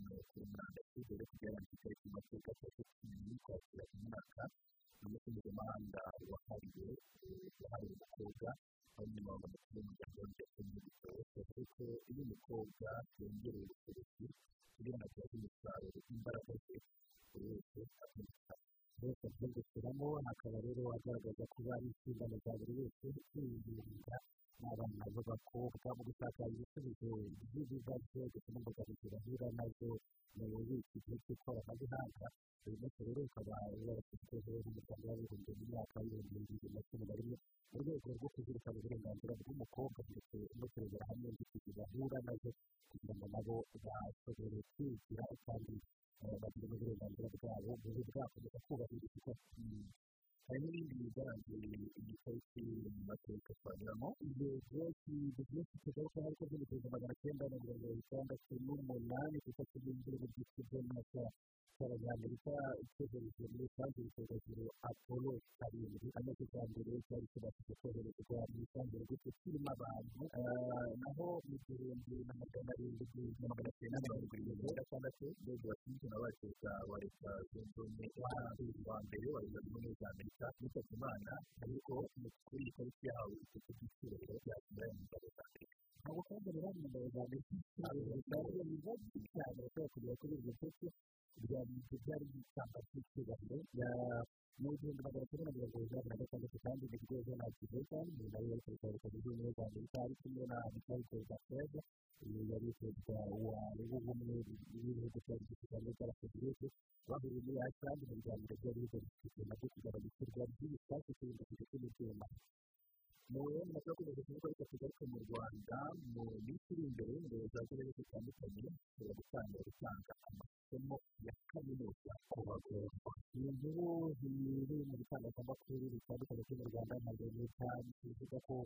gufata amateka yacu dore kugira ngo itariki amateka atatu cumi kwakira umwaka umunsi mpuzamahanga wahariwe wahariwe umukobwa aho nyuma bagomba umuryango ndetse n'ibitabo bavuga ko iyo umukobwa yongereye ubushobozi kugira ngo agire umusaruro imbaraga ze buri wese akumva bose gushyiramo hakaba rero agaragaza ko ari inshingano za buri wese kwirinda n'abana b'abakobwa mu gushaka ibisubizo by'ibibazo ndetse n'imbogamizi bahura na zo mu bubiko bw'ikoranabuhanga uyu munsi rero ukaba warashyizweho n'umuryango w'abibumbye mu myaka y'ibihumbi bibiri na cumi na rimwe muri rwego rwo kuzirikana uburenganzira bw'umukobwa ndetse no kurebera hamwe inzitizi bahura na zo kugira ngo nabo bashobore kwigira kandi bagire n'uburenganzira bwabo bube bwakomeza kubahirizwa hari n'ibindi bigaragaza iyi tariki mu mateka twanyuramo yego ibi byinshi tugaruka ariko by'ibihumbi magana cyenda na mirongo itandatu n'umunani ku itariki y'imvura byitwa icyohereje muri rusange icyorezo apolo karindwi amaze bwa mbere cyari kibashije koherezwa mu gutyo kirimo abantu naho mu gihumbi na magana arindwi na magana cyenda mirongo irindwi na gatandatu rwego washinzwe na bateza wa leta zunze ubumwe wa mbere wa leta zunze ubumwe za amerika yitabye imana ariko kuri iyi tariki yahawe ry'icyubahiro rya kimwe mu ngabo za amerika ntabwo kandi rero mu ngabo za amerika ni biba byinshi cyane bashobora kugera kuri iryo foto byari bitanga mu gihumbi magana cyenda mirongo inani na gatandatu kandi ni bwo donald trump ni nawe yari perezida wa leta zunze ubumwe za amerika ari kumwe na michael gorbachev yari perezida wa w'ubumwe w'ibihugu byari bifite hamwe by'abasoviyete bahuriye muri iceland mu biganiro byari bigamije na byo kugabanya ishyirwa ry'ibisasu kurinda ndetse n'ibyuma mu rero nabwo akomeje kuvuga ariko tugaruke mu rwanda mu minsi iri imbere ngo zagere zitandukanye zishobora gutangira gutanga amasomo ya kaminuza ku bagororwa ni inkuru ziri mu bitangazamakuru bitandukanye byo mu rwanda nka leta bivuga ko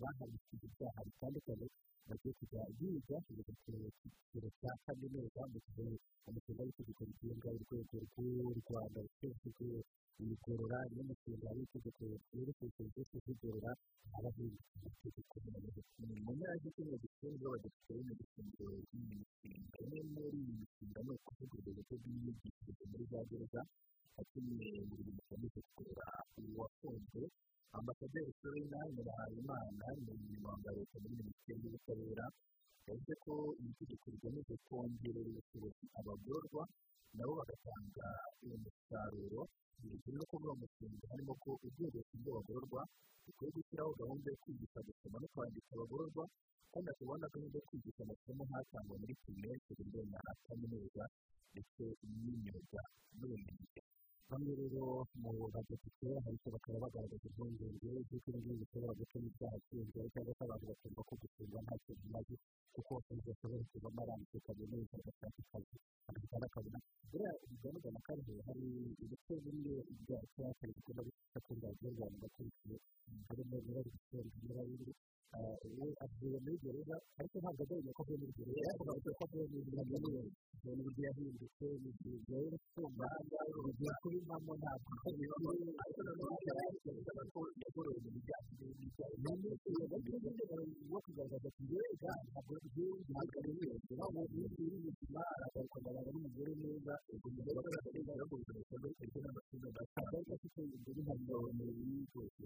bahanishije ibyaha bitandukanye bagiye kujya biga kigero cya kaminuza mu gihe umushinga w'itegeko rigenga urwego rw'u rwanda rushinzwe ibigorora n'umushinga w'itegeko ryerekeye serivisi z'igorora abahinzi amategeko mu mpera z'icyumweru gishinzwe abadepite b'imigishinga y'iyi mishinga imwe muri iyi mishinga ni ukuvugurura uburyo bw'imyigishirize muri za gereza yatumye buri muntu akomeza kugorora uwafunzwe ambasaderi serena nyirahayimana ni umunyamabanga wa leta muri minisiteri y'ubutabera yavuze ko iri tegeko rigamije kongerera ubushobozi abagororwa nabo bagatanga umusaruro biri no kuba umushinga harimo ko urwego rushinzwe abagororwa rukwiye gushyiraho gahunda yo kwigisha gusoma no kwandika abagororwa kandi hakaba na gahunda yo kwigisha amasomo nk'atangwa muri pirimeri segonderi na kaminuza ndetse n'imyuga n'ubumenyingiro bamwe rero mu badepite ariko bakaba bagaragaza impungenge z'uko ibi ngibi bishobora gutuma ibyaha byiyongera cyangwa se abantu bakumva ko gufunga ntacyo bimaze kuko bashobora kuvamo arambitse kaminuza agashaka akazi agahita n'akabona buriya bigaragara ko ariho hari ibice bimwe ibyaha cyangwa bikunda gufata ku radiyo rwanda bakurikiye harimo nyirayo gusora nyirayo we avuye muri gereza ariko ntabwo agabanya ko avuye muri gereza ariko bavuga ko avuye muri gereza ni uburyo yahindutse ni uburyo yahindutse uburyo kubivamo ntabwo ariko nanone yaragaragaza ko yagoroye mu bijyanye n'ibijyanye n'ibijyanye no kugaragaza ati mbega ntabwo ngiye guhagara neza ntabwo uri muzima aragaruka agaragara n'umugore neza umugore aragaragaza ngo ubuzima busanzwe bugizwe n'amasomo ntabwo ariko afite imbere impamyabumenyi rwose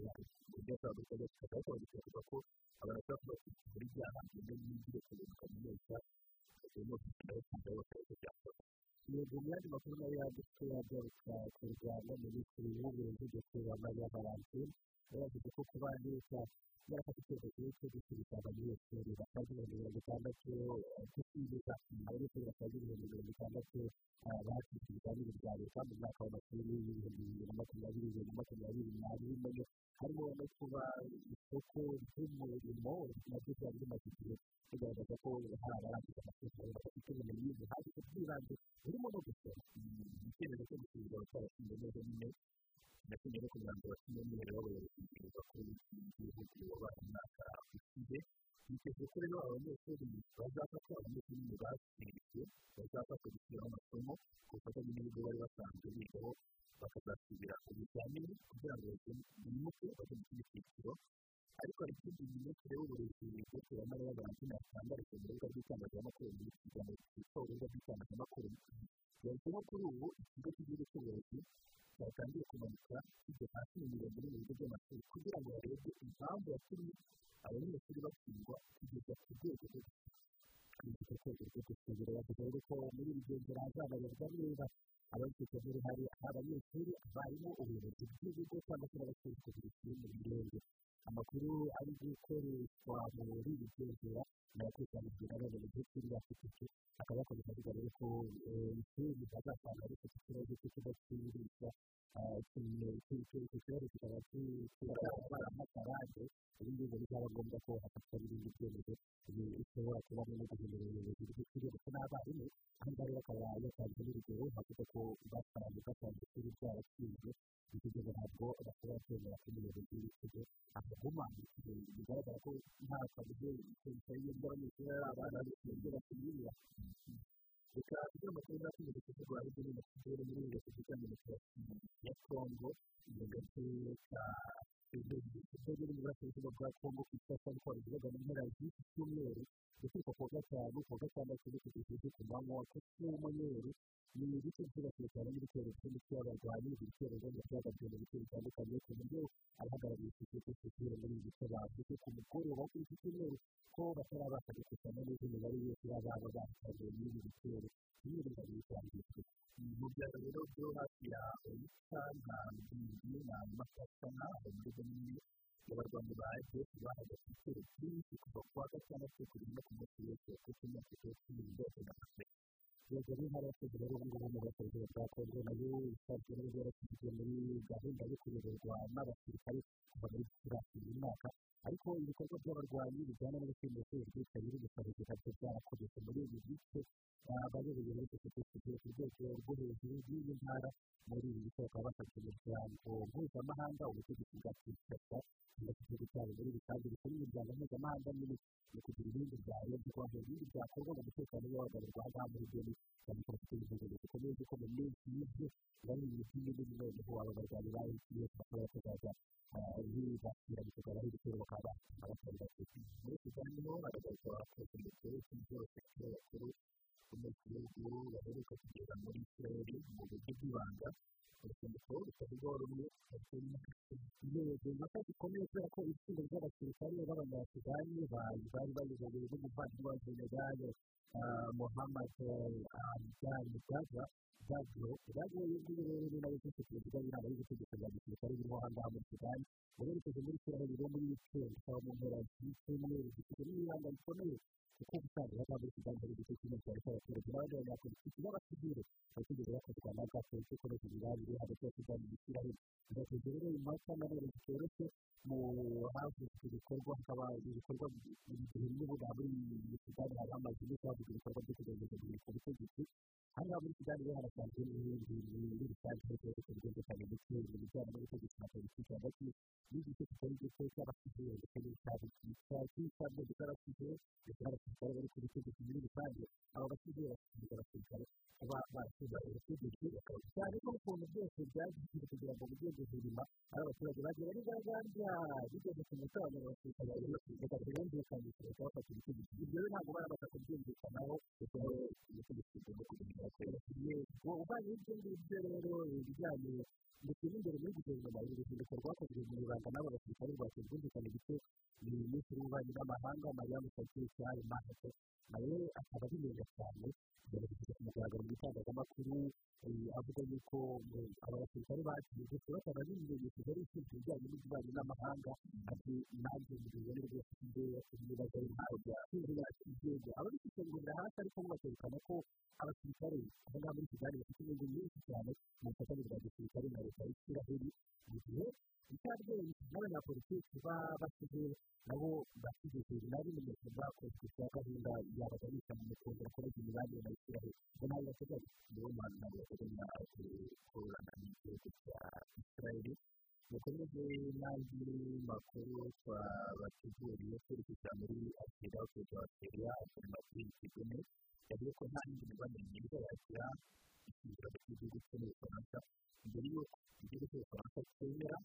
uburyo atandukanye tukaba twavuga ko bashobora kuba bafite muri bya hantu n'ibyo kugeza kaminuza bagomba kugenda bakiga bakaza byakora yego mu yandi makuru na yo yanditswe yagaruka ku rwanda minisitiri w'uburezi dr mariya valentine yavuze ko kuba leta yarafata icyemezo cyo gusubiza abanyeshuri basaga ibihumbi mirongo itandatu cyo kwibuka abanyeshuri basaga ibihumbi mirongo itandatu batsinze ibizamini bya leta mu mwaka w'amashuri w'ibihumbi bibiri na makumyabiri bibiri na makumyabiri n'abiri harimo no kuba isoko ry'umurimo na byo byari bimaze igihe bigaragaza ko hari abarangiza amashuri bafite ubumenyi buhagije bw'ibanze burimo no gusora icyemezo cyo gusubiza abatarashinze neza nyine natumye no kugira ngo bashyire umweru w'abayobozi bakuru b'igihugu wabaye umwaka ushize biteze ko rero abanyeshuri bazafatwa abanyeshuri nyine batsinzwe bazafatwa gusubiraho amasomo ku bufatanye n'ibigo bari basanzwe bigaho bakazasubira ibizamini kugira ngo bimuke bajye mu kindi cyiciro ariko ikindi minisitiri w'uburezi dr mariya valentine yatangarije mu rubuga rw'itangazamakuru iki kiganiro cyitwa urubuga rw'itangazamakuru yavuze kuri ubu ikigo cy'igihugu cy'uburezi cyatangiye kumanuka kijya hasi mu mirongo iri mu bigo by'amashuri kugira ngo harebwe impamvu yatumye abanyeshuri batsindwa kugeza ku rwego rwo kugeza ku rwego rwo gusubira bavuga ko muri iri genzura hazabarirwa niba ababifitemo uruhare abanyeshuri barimo ubuyobozi bw'ibigo cyangwa se n'abashinzwe kubishyira mu mirenge amakuru ari gukoreshwa muri iri genzura nayakusanyijwe na none mu gihe kiri afite akaba yakomeje avuga rero ko ishuri hazasanga rifite ikibazo cyo kudacuruza icyo kibazo kikaba kigaragara nk'akarande ibi ngibi bizaba ngombwa ko hafatwa n'ibindi byemezo bishobora kubamo no guhindura ubuyobozi bw'ishuri ndetse n'abarimu aha ngaha rero akaba yatanze n'urugero havuga ko basanze basanze ishuri ryarashinzwe bityo ntabwo bashobora kwemera ko umuyobozi w'ikigo ahaguma bigaragara ko nta kabuze ikintu y'ibyo abanyeshuri ari abana ibyo bakimwirira reka ibyo amakuru yakomeje kuvugwa hirya no hino muri repubulika demokarasi ya kongo mu gace ka ibyo biri mu burasirazuba bwa kongo ku icyapa ariko bivuga mu mpera z'iki cyumweru guturuka ku wa gatanu ku wa gatandatu kugeza ku manywa cyumweru ni ibice byibasiwe cyane n'ibitero by'imiti y'abarwanyi ibi bitero rero byagabwe mu bice bitandukanye ku buryo abahagarariye sosiyete sivire muri ibi bice bavuze ku mugoroba kuri iki cyumweru ko batarabasha gukusanya neza imibare yose y'ababa bahitanywe n'ibi bitero bimwe mu bitandukanye mu byaro rero byo hafi ya oyita na mbindi na masakana aho muri bimwe abarwanyi ba efuperi bahagaze ibitero byinshi kuva ku wa gatandatu kugeza no ku munsi wose ku cyumweru cyose cyose na kane yego n'intara y'abakozi rero ubu ngubu mu bakozi bwa kongo na yo isanzwe rero yarashyizwe muri gahunda yo kuyoborwa n'abasirikare kuva muri gicurasi uyu mwaka ariko ibikorwa by'abarwanyi bijyana n'ubucuruzi bwitabira ubushobozi na byo byarakomeje muri ibi bice abayoboye muri sosiyete sivire ku rwego rwo hejuru y'iyi ntara muri ibi bice bakaba bafashe imiryango mpuzamahanga ubutegetsi bwa kinshasa ndetse igihugu cyabo muri rusange bikora imiryango mpuzamahanga nyine mu kugira ibindi byarengerwa mu bindi byakorwa mu mutekano w'abagarurwa aha muri beni cyane ko bafite ibihugu bikomeye kuko mu minsi y'ibyo bari mu mijyi minini noneho aba barwanyi ba efuperi bashobora kuzaza bibasira bikagaraho ibitero bakaba abatari bake muri sudani ho haragaragara abakozi ndetse n'ibindi bafite bakuru bo mu gihugu baheruka kugera muri isirayeli mu buryo bw'ibanga urusengero rutavugwaho rumwe yego impaka zikomeye kubera ko itsinda ry'abasirikare b'abanyasudani bari bayobowe n'umuvandimwe wa jenerali muhammad abdani gaza gagro gagro y'ubwiwe rero ni nawe ufite perezida w'inama y'ubutegetsi bwa aha ngaha muri sudani uherekeje muri isirayeli rero muri wikendi ukaba mu mpera z'icyumweru gifite n'ibihanga bikomeye kuko ubusanzwe haba muri sudani hari igice kimwe cyane cy'abaturage n'abandi banyapolitiki b'abasivire abaturage bakozwa na za polisi ikoresha imibanire hagati ya sudani n'isirayeli bigateza rero impaka na none zitoroshye mu havuzwe ibikorwa hakaba ibikorwa bimwe buriya muri sudani hari hamaze iminsi havuzwe ibikorwa byo barigaragambya bigeze ku mutungo abasirikare reka tubumvikanishe leta bafata ubutegetsi ibyo rero ntabwo barabasha kubyumvikanaho kuko ubutegetsi bugomba kugira yego uvanye ibyo ngibyo rero ibijyanye ndetse n'imbere muri guverinoma uru ruzinduko rwakozwe mu ibanga n'aba basirikare rwateza ubwumvikane buke ni minisitiri w'ububanyi n'amahanga mariya musatsi cyari mahete nawe akaba abimenye cyane kugerageza ku mugaragaro mu itangazamakuru avuga yuko aba basirikare bagiye gusa bakaba bimenyesheje ari ushinzwe ibijyanye n'ububanyi n'amahanga ati nanjye mubibone rwose ibyo ibibazo ntabwo byashinzwe igihugu ababisesengurira hasi ariko bakerekana ko abasirikare aho ngaho muri kigali bafite inyungu nyinshi cyane mu bufatanye bwa gisirikare na leta y'isiraheli mu gihe icyabwenge n'abanyapolitiki baba basize nabo basize na bimenyetso bwakozwe bya gahunda yabaganisha mu kongera kunoza imibanire na makuru twabateguriye twerekeza muri perezida wa australia afurimatire kigome yavuze ko nta yindi mibanire myiza yagira ikinyarwanda cy'igihugu cyo mu bufaransa mbere y'uko igihugu cy'ubufaransa cyemera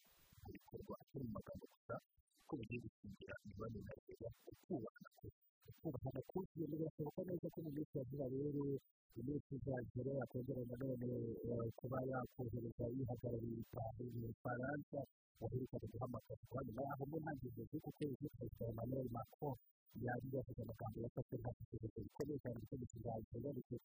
ibikorwa atari mu magambo gusa ko bigiye gukingira imibanire na leta kubahana kubahana kuzuye birashoboka neza ko mu minsi ya vuba rero mu minsi kizagere akongera nanone kuba yakohereza yihagarariye mu bufaransa waherukaga guhamagaza kuba nyuma yaho mu ntangiriro z'uku kwezi perezida emmanuel macron yari yavuze amagambo yafashe nka itegeko rikomeye cyane itegeko kizagera ndetse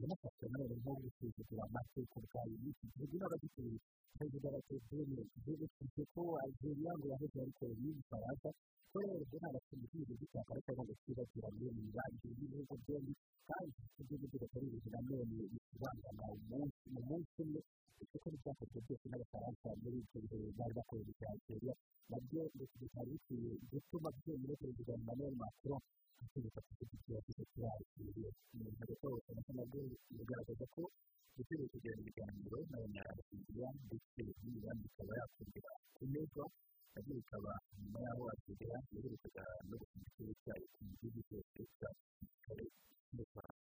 yanafashwe nanone nko gusuzugura amateka ubwayo y'iki gihugu n'abagituye perezida wa telefone yibukije ko algeria ngo yahoze ari koloni y'ubufaransa ko rero nta bakinnyi b'igihugu gishaka ariko agomba kwibasira miliyoni banki y'ibihugu byombi kandi ibyo ngibyo batari ibintu nanone bikibangana umunsi mu munsi umwe kuko n'ibyakozwe byose n'abafaransa muri ibyo bihe bari bakorera ibya algeria na byo bikaba bikwiye gutuma byonyine perezida emmanuel macron ategeka gushyigikira icyo kibazo umuntu rwose na cyo na byo bigaragaza ko gutera kugirana ibiganiro n'abanyarwanda ndetse n'imigambi ikaba yakongera kunezwa na byo bikaba nyuma y'aho algeria yaherukaga no gushyigikira icyayi ku gihugu cyose cya gisirikare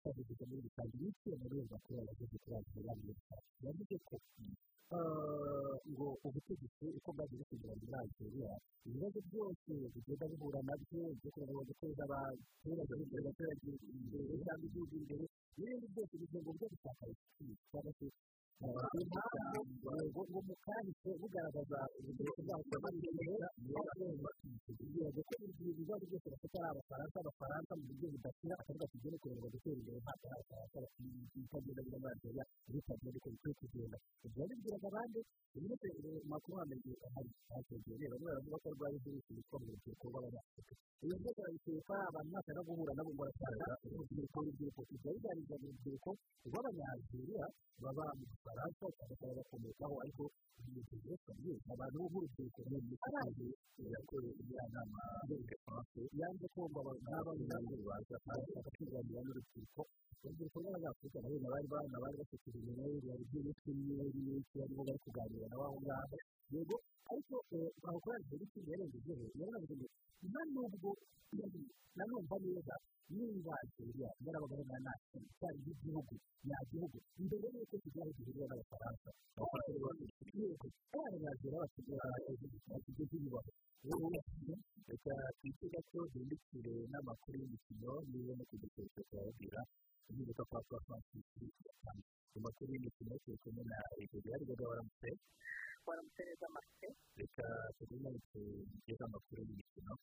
twavuze muri rusange y'icyo muri iyo makuru yavuze kuri rusange yavuze ko ngo ubutegetsi uko bwagiye busigira muri algeria ibibazo byose bigenda bihura na byo byo kugaragaza guteza abaturage imbere abaturage imbere cyangwa igihugu imbere n'ibindi byose gushaka ibisubizo cyangwa se ngo mu kahise bugaragaza uburyo bwabo bw'amateka yego ko ibibazo byose bafite ari abafaransa abafaransa mu buryo budakira akavuga igere kureba gutera imbere ntabwo ari abafaransa bitagenda muri algeria bitagenda ariko bikwiye kugenda ibyo babibwiraga abandi uburyo makuru hamenye hari hategeye bamwe baravuga ko arwaye virusi yitwa mu rubyiruko rw'abanyafurika iyo byose babikuye ko ari abantu bashaka guhura nabo ngo barasanga urubyiruko urubyiruko ibyo biganiriza mu rubyiruko rw'abanyalgeria baba mu bufaransa se bakomokaho ariko ibintu byose abantu b'urubyiruko ni imikorere yakorewe iriya nama yanze kumva n'abanyamaguru baza bakiganira n'urubyiruko urubyiruko rw'abanyafurika nabo bari bana bari bafite ibintu bari by'imyeru barimo bari kuganira nabo aho ngaho yego ariko aho kuri algeria ikindi yarengejeho ngo nta nubwo nanumva neza niba algeria yarabaga na nasi cyari nk'igihugu nyagihugu mbere y'uko kigira aho gihurira n'abafaransa yego abanyalgeria basigaye bakigeze ibibazo reka twite gato duhindukire n'amakuru y'imikino niba no? kudutesha turababwira nibuka kwa kwa francisi mu makuru y'imikino turi kumwe na algeria ariko waramutse waramutse neza amase reka tugumane tugeze amakuru y'imikino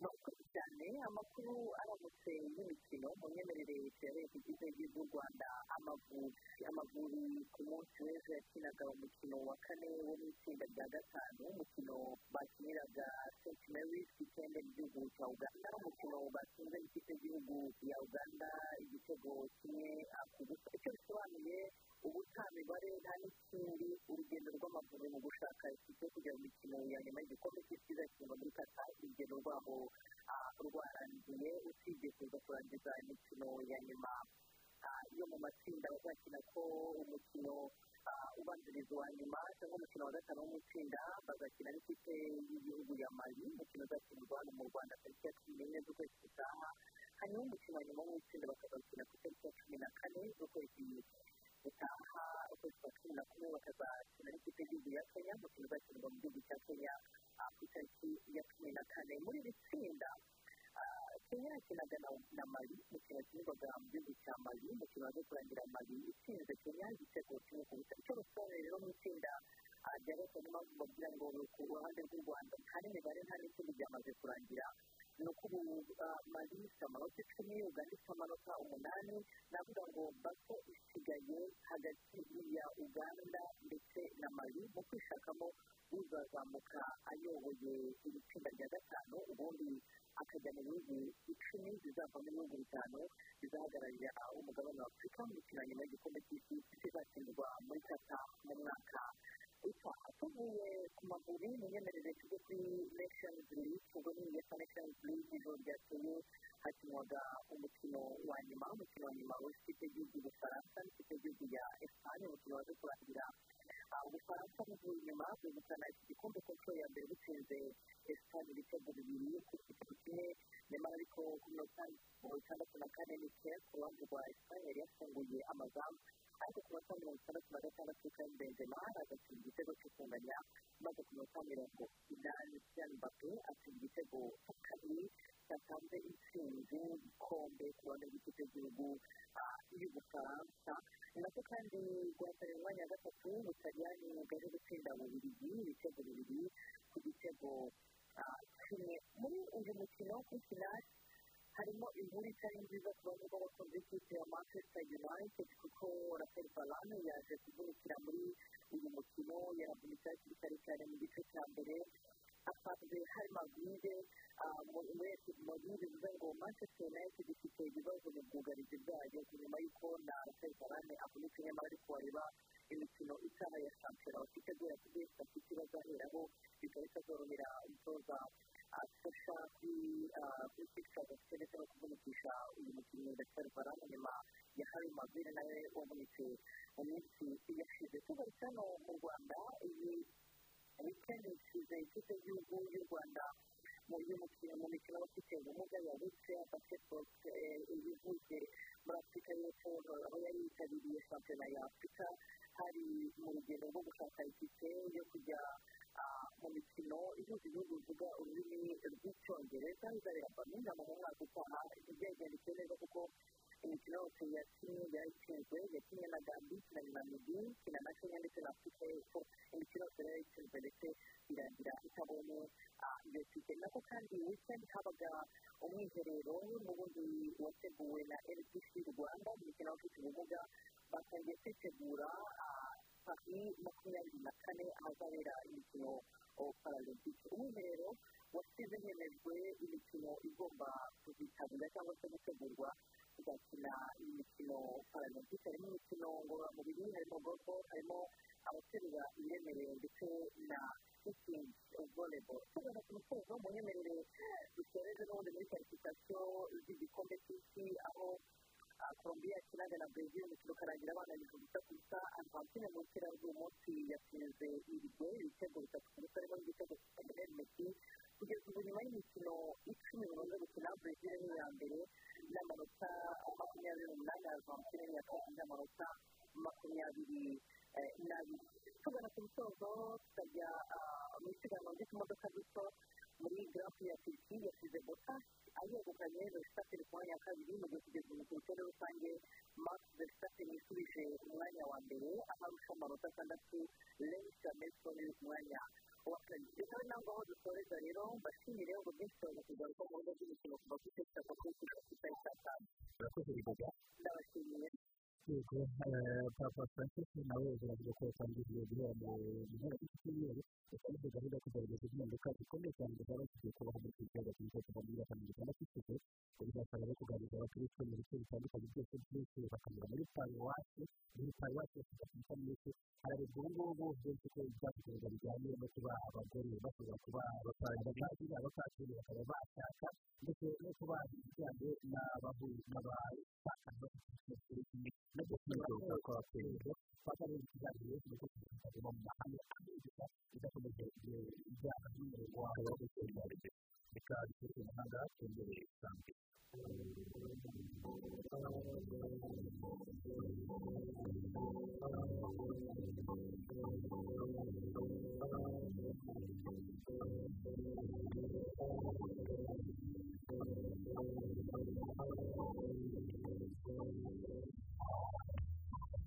murakoze cyane amakuru aramutse y'imikino mu myemerere yabereye ku gihugu cy'u rwanda amavubi amavubi ku munsi w'ejo yakinaga umukino wa kane wo mu itsinda rya gatanu umukino bakiniraga st mary's ikende mu gihugu cya uganda umukino batsinze n'ikipe y'igihugu ya uganda igitego kimwe ku busa icyo bisobanuye ubu nta mibare nta n'ikindi urugendo rw'amavubi mu gushaka ikipe kujya mu mikino ya nyuma y'igikombe cy'isi izakinwa muri kata urugendo rwabo rwarangiye usibye kuza kurangiza imikino ya nyuma. Yo mu matsinda bazakina ko umukino ubanziriza uwa nyuma cyangwa umukino wa gatanu wo mu bazakina n'ikipe y'igihugu ya mali. Umukino uzakinirwa hano mu rwanda tariki ya cumi n'imwe z'ukwezi gutaha. Hanyuma umukino wa nyuma wo mu itsinda bakazawukina ku itariki ya cumi na kane z'ukwezi gutaha ukwezi kwa cumi na kumwe bakazakina n'ikipe y'igihugu ya kenya umukino uzakinirwa mu gihugu cya kenya ku itariki ya cumi na kane muri iri tsinda kenya yakinaga na mali umukino wakinirwaga mu gihugu cya mali umukino waje kurangira mali itsinze kenya igitego kimwe ku busa icyo bisobanuye rero mu itsinda rya gatanu mpamvu bagira ngo ku ruhande rw'u rwanda nta n'imibare nta n'ikindi byamaze kurangira ni mali ifite amanota icumi uganda ifite amanota umunani navuga ngo bato isigaye hagati ya uganda ndetse na mali mu kwishakamo uzazamuka ayoboye iri tsinda rya gatanu ubundi akajya mu bihugu icumi zizavamo ibihugu bitanu bizahagararira umugabane wa afurika mu mikino nyuma y'igikombe cy'isi kizakinirwa muri kata mu mwaka utaha tuvuye ku maguru mu myemerere tujye kuri nations league ubwo ni uefa nations league ijoro ryakeye hakinwaga umukino wa nyuma umukino wa nyuma w'ikipe y'igihugu y'ubufaransa n'ikipe y'igihugu ya esipanye umukino waje kurangira ubufaransa buvuye inyuma bwegukana iki gikombe ku nshuro ya mbere butsinze esipanye ibitego bibiri ku gitego kimwe nyamara ariko ku mirongo itandatu na kane n'icyenda ku ruhande rwa esipanye yari yafunguye amazamu ariko ku minota mirongo itandatu na gatandatu kandi benzema agatsinda igitego cyo kunganya maze ku minota mirongo inani cyane mbappe atsinda igitego cya kabiri cyatanze intsinzi igikombe ku ruhande rw'ikipe y'igihugu y'ubufaransa nako kandi rwatariye umwanya wa gatatu butaliyani bwaje gutsinda bubirigi ibitego bibiri ku gitego kimwe muri uyu mukino w'ikina harimo inkuru itari nziza ku bamwe b'abakunzi b'ikipe ya manchester united kuko rafael varane yaje kuvunikira muri uyu mukino yaravunitse hakiri kare cyane mu gice cya mbere asanzwe hari mabwire ekwiti mabwire bivuze ngo manchester united ifite ibibazo mu bwugarizi bwayo nyuma y'uko na rafael varane avunitse nyamara ariko wareba imikino itaha ya shampiyona bafite guhera kuri besi bafite bazaheraho bigahita zorohera umutoza afasha bafite ndetse no kuvunikisha uyu mukinnyi rafael varane nyuma ya hari mabwire nawe wavunitse mu minsi yashize tugarutse hano mu rwanda iyi wikendi isize ikipe y'igihugu y'u rwanda mu by'umukino mu mikino y'abafite ubumuga yabitse basketball ivuye muri afurika y'epfo aho yari yitabiriye shampiyona ya afurika hari mu rugendo rwo gushaka itike yo kujya mu mikino ihuza ibihugu bivuga ururimi rw'icyongereza izabera birmingham mu mwaka utaha byagendekeye neza kuko imikino yose yakinnye yayitsinzwe yakinnye na gambi ikina na ikina na kenya ndetse na afurika y'epfo imikino yose yari yayitsinzwe ndetse irangira itabonye iyo tike nako kandi wikendi habaga umwiherero n'ubundi wateguwe na rdc rwanda mu mikino y'abafite ubumuga batangiye kwitegura pari makumyabiri na kane ahazabera imikino paralempike umwiherero wasize hemejwe imikino igomba kuzitabira cyangwa se gutegurwa tugakina imikino paralempike harimo imikino ngororamubiri harimo gogo harimo abaterura ibiremereye ndetse na sitingi voleboro tugana ku musozo mu nyemerere dusoreje n'ubundi muri karifikasiyo z'igikombe cy'isi. Colombiya yakinaga na brezil umukino ukarangira bananije ubusa ku busa argentine mu mpera z'uyu munsi yatsinze irigwe ibitego bitatu ku busa harimo n'igitego lionel messi kugeza ubu nyuma y'imikino icumi bimaze gukina brezil ni iya mbere n'amanota makumyabiri n'umunani argentine ni iya kabiri n'amanota makumyabiri n'abiri tugana ku musozo tukajya mu isiganwa ry'utumodoka duto muri garafu ya turiki yasize bota ayegukanye verstappen ku mwanya wa kabiri mu gihe kugeza ku rutonde rusange max verstappen yisubije umwanya wa mbere aho arusha amanota atandatu lewis hamilton uri ku mwanya wa kabiri reka ntabwo aho dusoreza rero mbashimire ngo byinshi tubaza kugaruka mu buryo bw'imikino kuva ku itariki ya kuri kugera ku itariki ya tanu ndabashimiye yego papa francis nawe uravuga ko yatangiriye guhera mu mpera z'icyumweru yakomeje gahunda kugerageza impinduka zikomeye cyane zaba zigiye kubaho mu kiyaga cyiza kuva muri gatanu gatandatu ishize bizasaba no kuganiriza abakirisitu mu bice bitandukanye byose byinshi bakanyura muri paruwasi muri paruwasi bafite afurika myinshi hararebwa ubu ngubu byinshi ko ibyakugereza bijyanye no kuba abagore bashobora kuba abapasiteri abapasiteri bakaba bashaka ndetse no kuba ibijyanye n'abapasiteri bafite no gusobanura ko abaperezida bakareba ikiganiro nuko kizajya mu mahanga abigisha bakoresheje ibyaha by'umuriro wabo wo gutera imbere bikaba bifite umuhanda hatembereye kandi